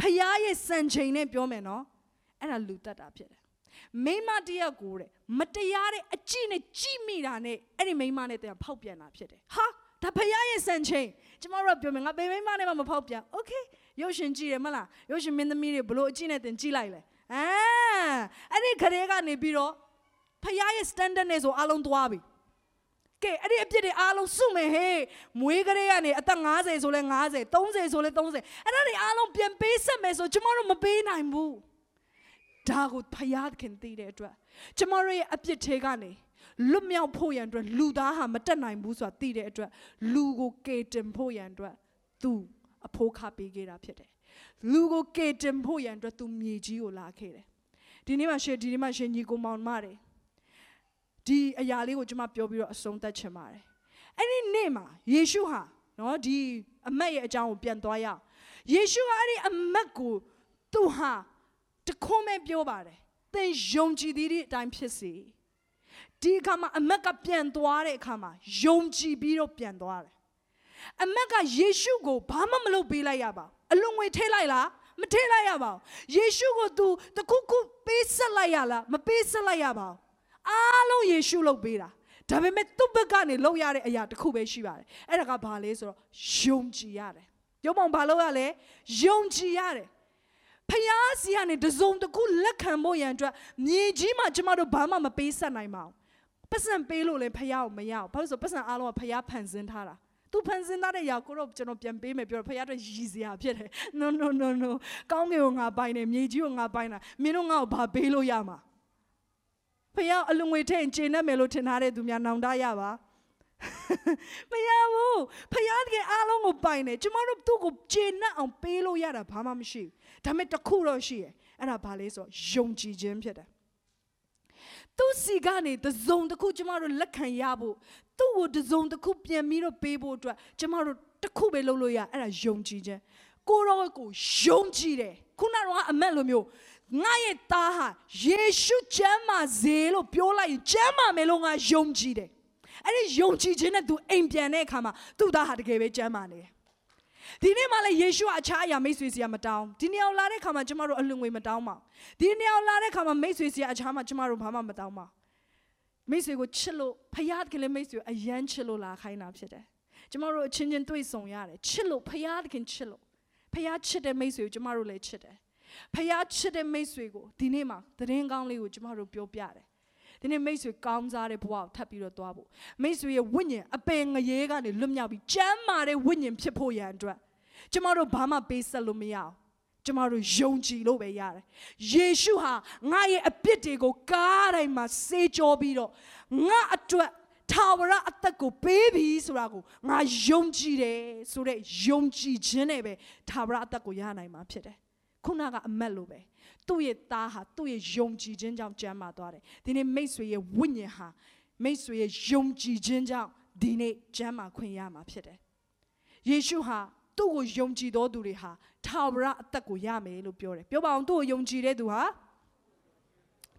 ဖခင်ရဲ့စံချိန်နဲ့ပြောမယ်နော်အဲ့ဒါလူတတ်တာဖြစ်တယ်မိမတယောက်ကိုတဲ့မတရားတဲ့အကြည့်နဲ့ကြည့်မိတာနဲ့အဲ့ဒီမိမနဲ့တည်းဖောက်ပြန်တာဖြစ်တယ်ဟာဒါဖခင်ရဲ့စံချိန်ကျမတို့ပြောမယ်ငါဘယ်မိမနဲ့မှမဖောက်ပြန်โอเคရုပ်ရှင်ကြည့်ရမလားရုပ်ရှင်မင်းသမီးတွေဘလို့အကြည့်နဲ့တင်ကြည့်လိုက်လဲအာအဲ့ဒီခရေကနေပြီးတော့ဖခင်ရဲ့ standard နဲ့ဆိုအလုံးသွားပြီ ကဲအဲ့ဒီအပြစ်တွေအားလုံးစုမယ်ဟေးမွေးကလေးကနေအသက်50ဆိုလဲ50 30ဆိုလဲ30အဲ့ဒါတွေအားလုံးပြန်ပေးဆက်မယ်ဆိုကျမတို့မပေးနိုင်ဘူးဒါကိုဖယားခင်သိတဲ့အတွက်ကျမတို့ရဲ့အပြစ်တွေကနေလွတ်မြောက်ဖို့ရန်အတွက်လူသားဟာမတက်နိုင်ဘူးဆိုတာသိတဲ့အတွက်လူကိုကယ်တင်ဖို့ရန်အတွက်သူအဖိုးခပေးခဲ့တာဖြစ်တယ်လူကိုကေတင်ဖို့ရန်အတွက်သူမြေကြီးကိုလာခဲ့တယ်ဒီနေ့မှရှင်ဒီနေ့မှရှင်ညီကိုမောင်မတယ် ဒီအရာလေးကိုကျွန်မပြောပြီးတော့အဆုံးသတ်ချင်ပါတယ်အဲ့ဒီနေ့မှာယေရှုဟာနော်ဒီအမတ်ရဲ့အကြောင်းကိုပြန်သွားရအောင်ယေရှုကအဲ့ဒီအမတ်ကိုသူဟာတခွန်းမဲ့ပြောပါတယ်သင်ယုံကြည်သည်ဒီအတိုင်းဖြစ်စေဒီအခါမှာအမတ်ကပြန်သွားတဲ့အခါမှာယုံကြည်ပြီးတော့ပြန်သွားတယ်အမတ်ကယေရှုကိုဘာမှမလုပ်ပေးလိုက်ရပါဘူးအလွန်ငွေထည့်လိုက်လားမထည့်လိုက်ရပါဘူးယေရှုကို तू တခုခုပေးဆက်လိုက်ရလားမပေးဆက်လိုက်ရပါဘူး အားလုံးယေရှုလုပ်ပေးတာဒါပေမဲ့သူ့ဘက်ကနေလုပ်ရတဲ့အရာတစ်ခုပဲရှိပါတယ်အဲ့ဒါကဘာလဲဆိုတော့ယုံကြည်ရတယ်ရုံမောင်ဘာလုပ်ရလဲယုံကြည်ရတယ်ဖျားစီကနေတစုံတစ်ခုလက်ခံဖို့ရန်အတွက်မြေကြီးမှာကျမတို့ဘာမှမပေးဆက်နိုင်ပါဘူးပတ်စံပေးလို့လည်းဖျားကိုမရဘူးဘာလို့ဆိုပတ်စံအားလုံးကဖျားဖန်ဆင်းထားတာသူဖန်ဆင်းထားတဲ့ຢာကိုတော့ကျွန်တော်ပြန်ပေးမယ်ပြောတော့ဖခင်အတွက်ရည်စရာဖြစ်တယ် no no no no ကောင်းကင်ကိုငါပိုင်တယ်မြေကြီးကိုငါပိုင်တာမင်းတို့ငါ့ကိုဘာပေးလို့ရမှာ ဖခင်အလွန်ငွေထည့်ရင်ကျေနပ်မယ်လို့ထင်ထားတဲ့သူများနောင်တရပါမရဘူးဖခင်ကအားလုံးကိုပိုင်တယ်ကျမတို့သူ့ကိုကျေနပ်အောင်ပေးလို့ရတာဘာမှမရှိဘူးဒါပေမဲ့တစ်ခုတော့ရှိတယ်အဲ့ဒါဘာလဲဆိုတော့ယုံကြည်ခြင်းဖြစ်တယ်သူစီကနေတစုံတစ်ခုကျမတို့လက်ခံရဖို့သူ့ကိုတစုံတစ်ခုပြန်ပြီးတော့ပေးဖို့အတွက်ကျမတို့တစ်ခုပဲလုပ်လို့ရအဲ့ဒါယုံကြည်ခြင်းကိုရောကိုယုံကြည်တယ်ခုနကအမက်လိုမျိုး ငါရဲ့သားဟာယေရှုကျမ်းမာစေလို့ပြောလိုက်ရင်ကျမ်းမာမယ်လို့ငါယုံကြည်တယ်အဲ့ဒီယုံကြည်ခြင်းနဲ့ तू အိမ်ပြန်တဲ့အခါမှာသူ့သားဟာတကယ်ပဲကျမ်းမာနေတယ်ဒီနေ့မှလည်းယေရှုအခြားအရာမိတ်ဆွေစီကမတောင်းဒီနေ့အောင်လာတဲ့ခါမှာကျမတို့အလွန်ငွေမတောင်းပါဘူးဒီနေ့အောင်လာတဲ့ခါမှာမိတ်ဆွေစီကအခြားမှာကျမတို့ဘာမှမတောင်းပါမိတ်ဆွေကိုချစ်လို့ဖယားကလေးမိတ်ဆွေအယမ်းချစ်လို့လာခိုင်းတာဖြစ်တယ်ကျမတို့အချင်းချင်းတွေ့ဆုံရတယ်ချစ်လို့ဖယားခင်ချစ်လို့ဖယားချစ်တဲ့မိတ်ဆွေကိုကျမတို့လည်းချစ်တယ် ဖယားချစ်တဲ့မိတ်ဆွေကိုဒီနေ့မှာသတင်းကောင်းလေးကိုကျမတို့ပြောပြတယ်ဒီနေ့မိတ်ဆွေကောင်းစားတဲ့ဘဝကိုထပ်ပြီးတော့သွားဖို့မိတ်ဆွေရဲ့ဝိညာဉ်အပင်ငရဲကနေလွတ်မြောက်ပြီးကျမ်းမာတဲ့ဝိညာဉ်ဖြစ်ဖို့ရန်အတွက်ကျမတို့ဘာမှပေးဆက်လို့မရအောင်ကျမတို့ယုံကြည်လို့ပဲရတယ်ယေရှုဟာငါရဲ့အပြစ်တွေကိုကားတိုင်းမှာစေးကြောပြီးတော့ငါအတွက်ထာဝရအသက်ကိုပေးပြီဆိုတာကိုငါယုံကြည်တယ်ဆိုတဲ့ယုံကြည်ခြင်းနဲ့ပဲထာဝရအသက်ကိုရနိုင်မှာဖြစ်တယ် ခုနကအမက်လိုပဲသူ့ရဲ့သားဟာသူ့ရဲ့ယုံကြည်ခြင်းကြောင့်ကျမ်းမာသွားတယ်ဒီနေ့မိတ်ဆွေရဲ့ဝိညာဉ်ဟာမိတ်ဆွေရဲ့ယုံကြည်ခြင်းကြောင့်ဒီနေ့ကျမ်းမာခွင့်ရမှာဖြစ်တယ်ယေရှုဟာသူ့ကိုယုံကြည်သောသူတွေဟာထာဝရအသက်ကိုရမယ်လို့ပြောတယ်ပြောပါအောင်သူ့ကိုယုံကြည်တဲ့သူဟာ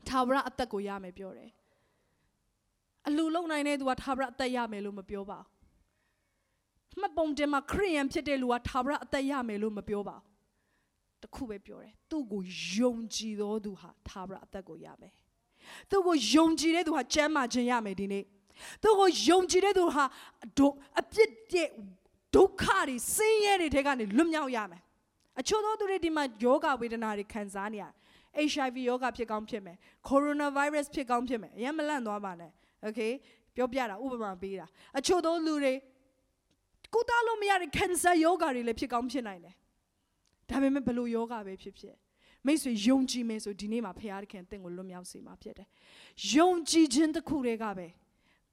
ထာဝရအသက်ကိုရမယ်ပြောတယ်အလူလုံနိုင်တဲ့သူကထာဝရအသက်ရမယ်လို့မပြောပါဘူးမှတ်ပုံတင်မှာခရိယန်ဖြစ်တဲ့လူကထာဝရအသက်ရမယ်လို့မပြောပါဘူး တခုပဲပြောတယ်သူ့ကိုယုံကြည်သောသူဟာထာဝရအသက်ကိုရမယ်သူ့ကိုယုံကြည်တဲ့သူဟာကျမ်းမာခြင်းရမယ်ဒီနေ့သူ့ကိုယုံကြည်တဲ့သူဟာအပြစ်တဲ့ဒုက္ခတွေဆင်းရဲတွေထဲကနေလွတ်မြောက်ရမယ်အချို့သောသူတွေဒီမှာယောဂဝေဒနာတွေခံစားနေရ HIV ယောဂဖြစ်ကောင်းဖြစ်မယ် coronavirus ဖြစ်ကောင်းဖြစ်မယ်အရင်မလန့်သွားပါနဲ့ okay ပြောပြတာဥပမာပေးတာအချို့သောလူတွေကုသလို့မရတဲ့ cancer ယောဂတွေလည်းဖြစ်ကောင်းဖြစ်နိုင်တယ် ဒါပေမဲ့ဘလို့ယောဂပဲဖြစ်ဖြစ်မိတ်ဆွေယုံကြည်မယ်ဆိုဒီနေ့မှာဖခင်ခင်တင့်ကိုလွတ်မြောက်စေမှာဖြစ်တယ်ယုံကြည်ခြင်းတစ်ခုတည်းကပဲ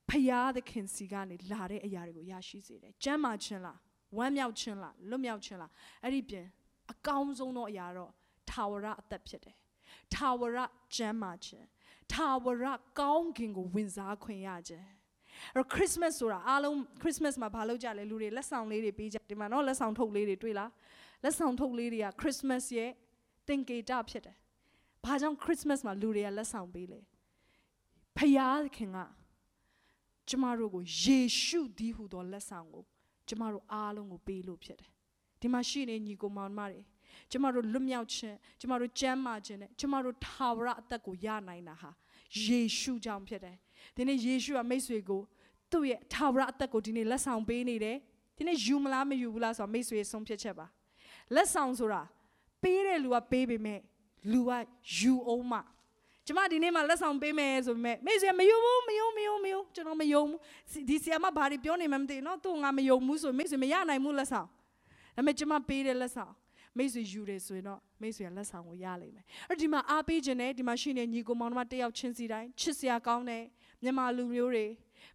ဖယားသခင်စီကနေလာတဲ့အရာတွေကိုရရှိစေတယ်။ကျမ်းမာခြင်းလားဝမ်းမြောက်ခြင်းလားလွတ်မြောက်ခြင်းလားအဲ့ဒီပြင်အကောင်းဆုံးသောအရာတော့ထာဝရအသက်ဖြစ်တယ်။ထာဝရကျမ်းမာခြင်းထာဝရကောင်းကင်ကိုဝင်စားခွင့်ရခြင်းအဲ့ခရစ်စမတ်ဆိုတာအားလုံးခရစ်စမတ်မှာဘာလုပ်ကြလဲလူတွေလက်ဆောင်လေးတွေပေးကြဒီမှာနော်လက်ဆောင်ထုတ်လေးတွေတွေ့လား လက်ဆောင်ထုတ်လေးတွေကခရစ်စမတ်ရဲ့သင်္ကေတဖြစ်တယ်။ဘာကြောင့်ခရစ်စမတ်မှာလူတွေကလက်ဆောင်ပေးလဲ။ဖယားခင်ကကျမတို့ကိုယေရှုသည်ဟူသောလက်ဆောင်ကိုကျမတို့အားလုံးကိုပေးလို့ဖြစ်တယ်ဒီမှာရှိနေညီကိုမောင်မတွေကျမတို့လွတ်မြောက်ခြင်းကျမတို့ကျမ်းမာခြင်းနဲ့ကျမတို့ထာဝရအသက်ကိုရနိုင်တာဟာယေရှုကြောင့်ဖြစ်တယ်ဒီနေ့ယေရှုကမိတ်ဆွေကိုသူ့ရဲ့ထာဝရအသက်ကိုဒီနေ့လက်ဆောင်ပေးနေတယ်ဒီနေ့ယူမလားမယူဘူးလားဆိုတာမိတ်ဆွေဆုံးဖြတ်ချက်ပါ လက်ဆောင်ဆိုတာပေးတဲ့လူကပေးပေမဲ့လူကယူအောင်မှကျမဒီနေ့မှလက်ဆောင်ပေးမယ်ဆိုပေမဲ့မိတ်ဆွေမယုံဘူးမယုံမယုံမယုံကျွန်တော်မယုံဘူးဒီဆီယမဘာတွေပြောနေမှမသိနော်သူငါမယုံဘူးဆိုမိတ်ဆွေမရနိုင်ဘူးလက်ဆောင်ဒါပေမဲ့ကျမပေးတဲ့လက်ဆောင်မိတ်ဆွေယူတယ်ဆိုရင်တော့မိတ်ဆွေလက်ဆောင်ကိုရလိမ့်မယ်အဲ့ဒီမှာအားပေးခြင်းနဲ့ဒီမှာရှိနေညီကိုမောင်တို့တယောက်ချင်းစီတိုင်းချစ်စရာကောင်းတဲ့မြန်မာလူမျိုးတွေ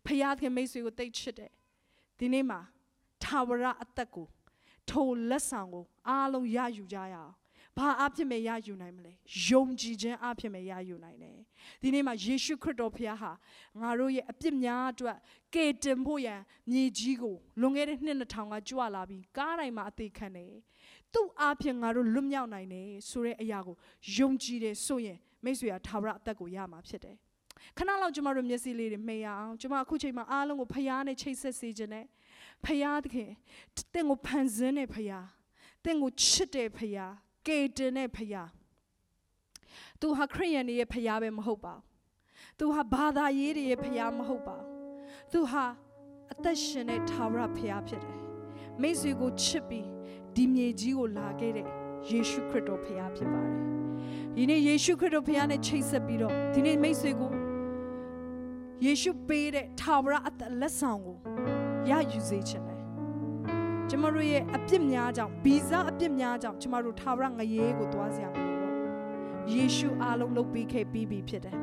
ဖယားခင်မိတ်ဆွေကိုတိတ်ချစ်တယ်ဒီနေ့မှာထာဝရအသက်ကို ထိုလက်ဆောင်ကိုအားလုံးရယူကြရအောင်ဘာအဖြစ်မဲ့ရယူနိုင်မလဲယုံကြည်ခြင်းအဖြစ်မဲ့ရယူနိုင်တယ်ဒီနေ့မှာယေရှုခရစ်တော်ဖခင်ဟာငါတို့ရဲ့အပြစ်များအတွက်ကယ်တင်ဖို့ရန်မြေကြီးကိုလွန်ခဲ့တဲ့နှစ်2000ကကြွလာပြီးကားတိုင်းမှာအသေးခံတယ်သူ့အဖြစ်ငါတို့လွတ်မြောက်နိုင်တယ်ဆိုတဲ့အရာကိုယုံကြည်တယ်ဆိုရင်မိတ်ဆွေဟာသာဝရအသက်ကိုရမှာဖြစ်တယ်ခဏလောက်ကျမတို့မျက်စိလေးတွေမှိတ်ရအောင်ကျမအခုချိန်မှာအားလုံးကိုဖခင်နဲ့ချိတ်ဆက်စေခြင်းနဲ့ ဖခင်သခင်တင့်ကိုဖန်ဆင်းတဲ့ဖခင်တင့်ကိုချစ်တဲ့ဖခင်ကေတင်တဲ့ဖခင်သူဟာခရိယန်ရဲ့ဖခင်ပဲမဟုတ်ပါဘူးသူဟာဘာသာရေးတွေရဲ့ဖခင်မဟုတ်ပါဘူးသူဟာအသက်ရှင်တဲ့သာဝရဖခင်ဖြစ်တယ်မိတ်ဆွေကိုချစ်ပြီးဒီမြေကြီးကိုလာခဲ့တဲ့ယေရှုခရစ်တော်ဖခင်ဖြစ်ပါတယ်ဒီနေ့ယေရှုခရစ်တော်ဖခင်နဲ့ချိတ်ဆက်ပြီးတော့ဒီနေ့မိတ်ဆွေကိုယေရှုပေးတဲ့သာဝရအသက်လက်ဆောင်ကို ရယူစေခြင်းလဲကျမတို့ရဲ့အပြစ်များကြောင့်ဗီဇအပြစ်များကြောင့်ကျမတို့ထာဝရငရေကိုသွားစရာမလိုဘူးယေရှုအားလုံးလုပ်ပေးခဲ့ပြီးပြီဖြစ်တယ်